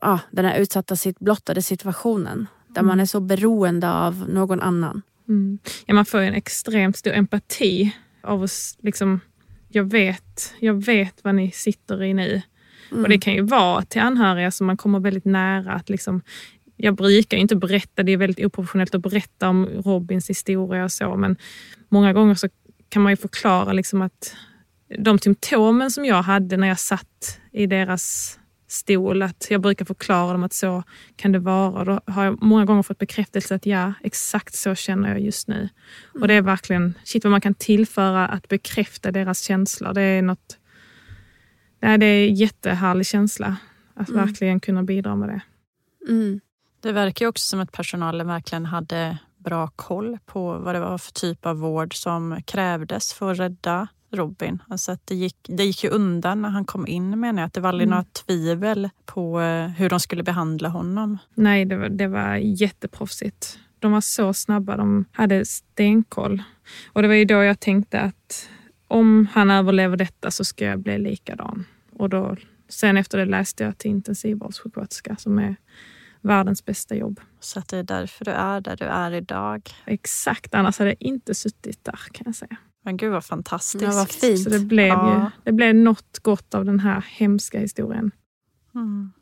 ja, den här utsatta blottade situationen. Där mm. man är så beroende av någon annan. Mm. Ja, man får en extremt stor empati av oss. Liksom, jag, vet, jag vet vad ni sitter i nu. Och Det mm. kan ju vara till anhöriga som man kommer väldigt nära. att liksom, jag brukar inte berätta, det är väldigt oprofessionellt att berätta om Robins historia och så, men många gånger så kan man ju förklara liksom att de symptomen som jag hade när jag satt i deras stol, att jag brukar förklara dem att så kan det vara. Då har jag många gånger fått bekräftelse att ja, exakt så känner jag just nu. Mm. Och det är verkligen, shit vad man kan tillföra att bekräfta deras känslor. Det är något, nej, det är en jättehärlig känsla att mm. verkligen kunna bidra med det. Mm. Det verkar också som att personalen verkligen hade bra koll på vad det var för typ av vård som krävdes för att rädda Robin. Alltså att det, gick, det gick ju undan när han kom in menar jag. Att det var aldrig mm. några tvivel på eh, hur de skulle behandla honom. Nej, det var, det var jätteproffsigt. De var så snabba, de hade stenkoll. Och det var ju då jag tänkte att om han överlever detta så ska jag bli likadan. Och då, sen efter det läste jag till intensivvårdssjuksköterska som är världens bästa jobb. Så att det är därför du är där du är idag. Exakt, annars hade jag inte suttit där kan jag säga. Men gud vad fantastiskt. Ja, vad fint. Så det blev, Ja. ju, det blev något gott av den här hemska historien. Mm.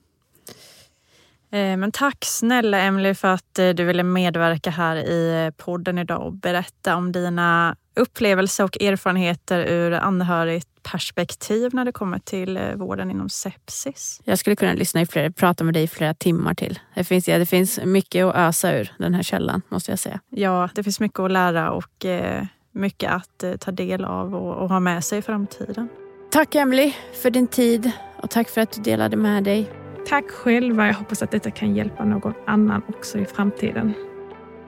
Eh, Men tack snälla Emily för att eh, du ville medverka här i eh, podden idag och berätta om dina upplevelser och erfarenheter ur anhörigt perspektiv när det kommer till vården inom sepsis. Jag skulle kunna lyssna i flera, prata med dig i flera timmar till. Det finns, det finns mycket att ösa ur den här källan måste jag säga. Ja, det finns mycket att lära och mycket att eh, ta del av och, och ha med sig i framtiden. Tack Emily för din tid och tack för att du delade med dig. Tack själva. Jag hoppas att detta kan hjälpa någon annan också i framtiden.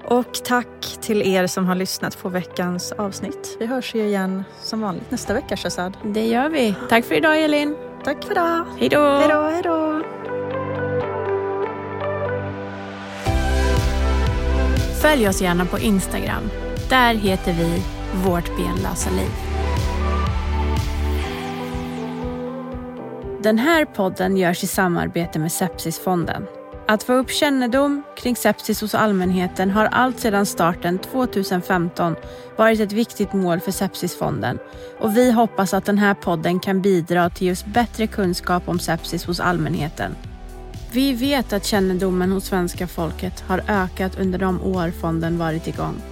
Och tack till er som har lyssnat på veckans avsnitt. Vi hörs ju igen som vanligt nästa vecka Shazad. Det gör vi. Tack för idag Elin. Tack för idag. Hej då. Hej då, hej då. Följ oss gärna på Instagram. Där heter vi vårt benlösa liv. Den här podden görs i samarbete med Sepsisfonden. Att få upp kännedom kring sepsis hos allmänheten har allt sedan starten 2015 varit ett viktigt mål för Sepsisfonden och vi hoppas att den här podden kan bidra till just bättre kunskap om sepsis hos allmänheten. Vi vet att kännedomen hos svenska folket har ökat under de år fonden varit igång.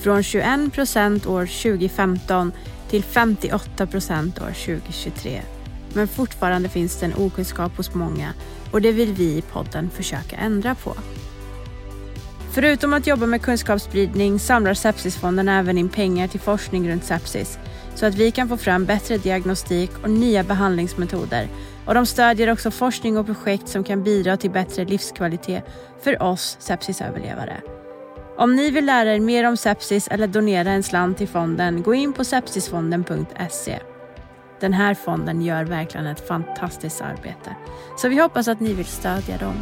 Från 21 procent år 2015 till 58 procent år 2023. Men fortfarande finns det en okunskap hos många och det vill vi i podden försöka ändra på. Förutom att jobba med kunskapsspridning samlar Sepsisfonden även in pengar till forskning runt sepsis så att vi kan få fram bättre diagnostik och nya behandlingsmetoder. Och de stödjer också forskning och projekt som kan bidra till bättre livskvalitet för oss sepsisöverlevare. Om ni vill lära er mer om sepsis eller donera en slant till fonden, gå in på sepsisfonden.se. Den här fonden gör verkligen ett fantastiskt arbete. Så vi hoppas att ni vill stödja dem.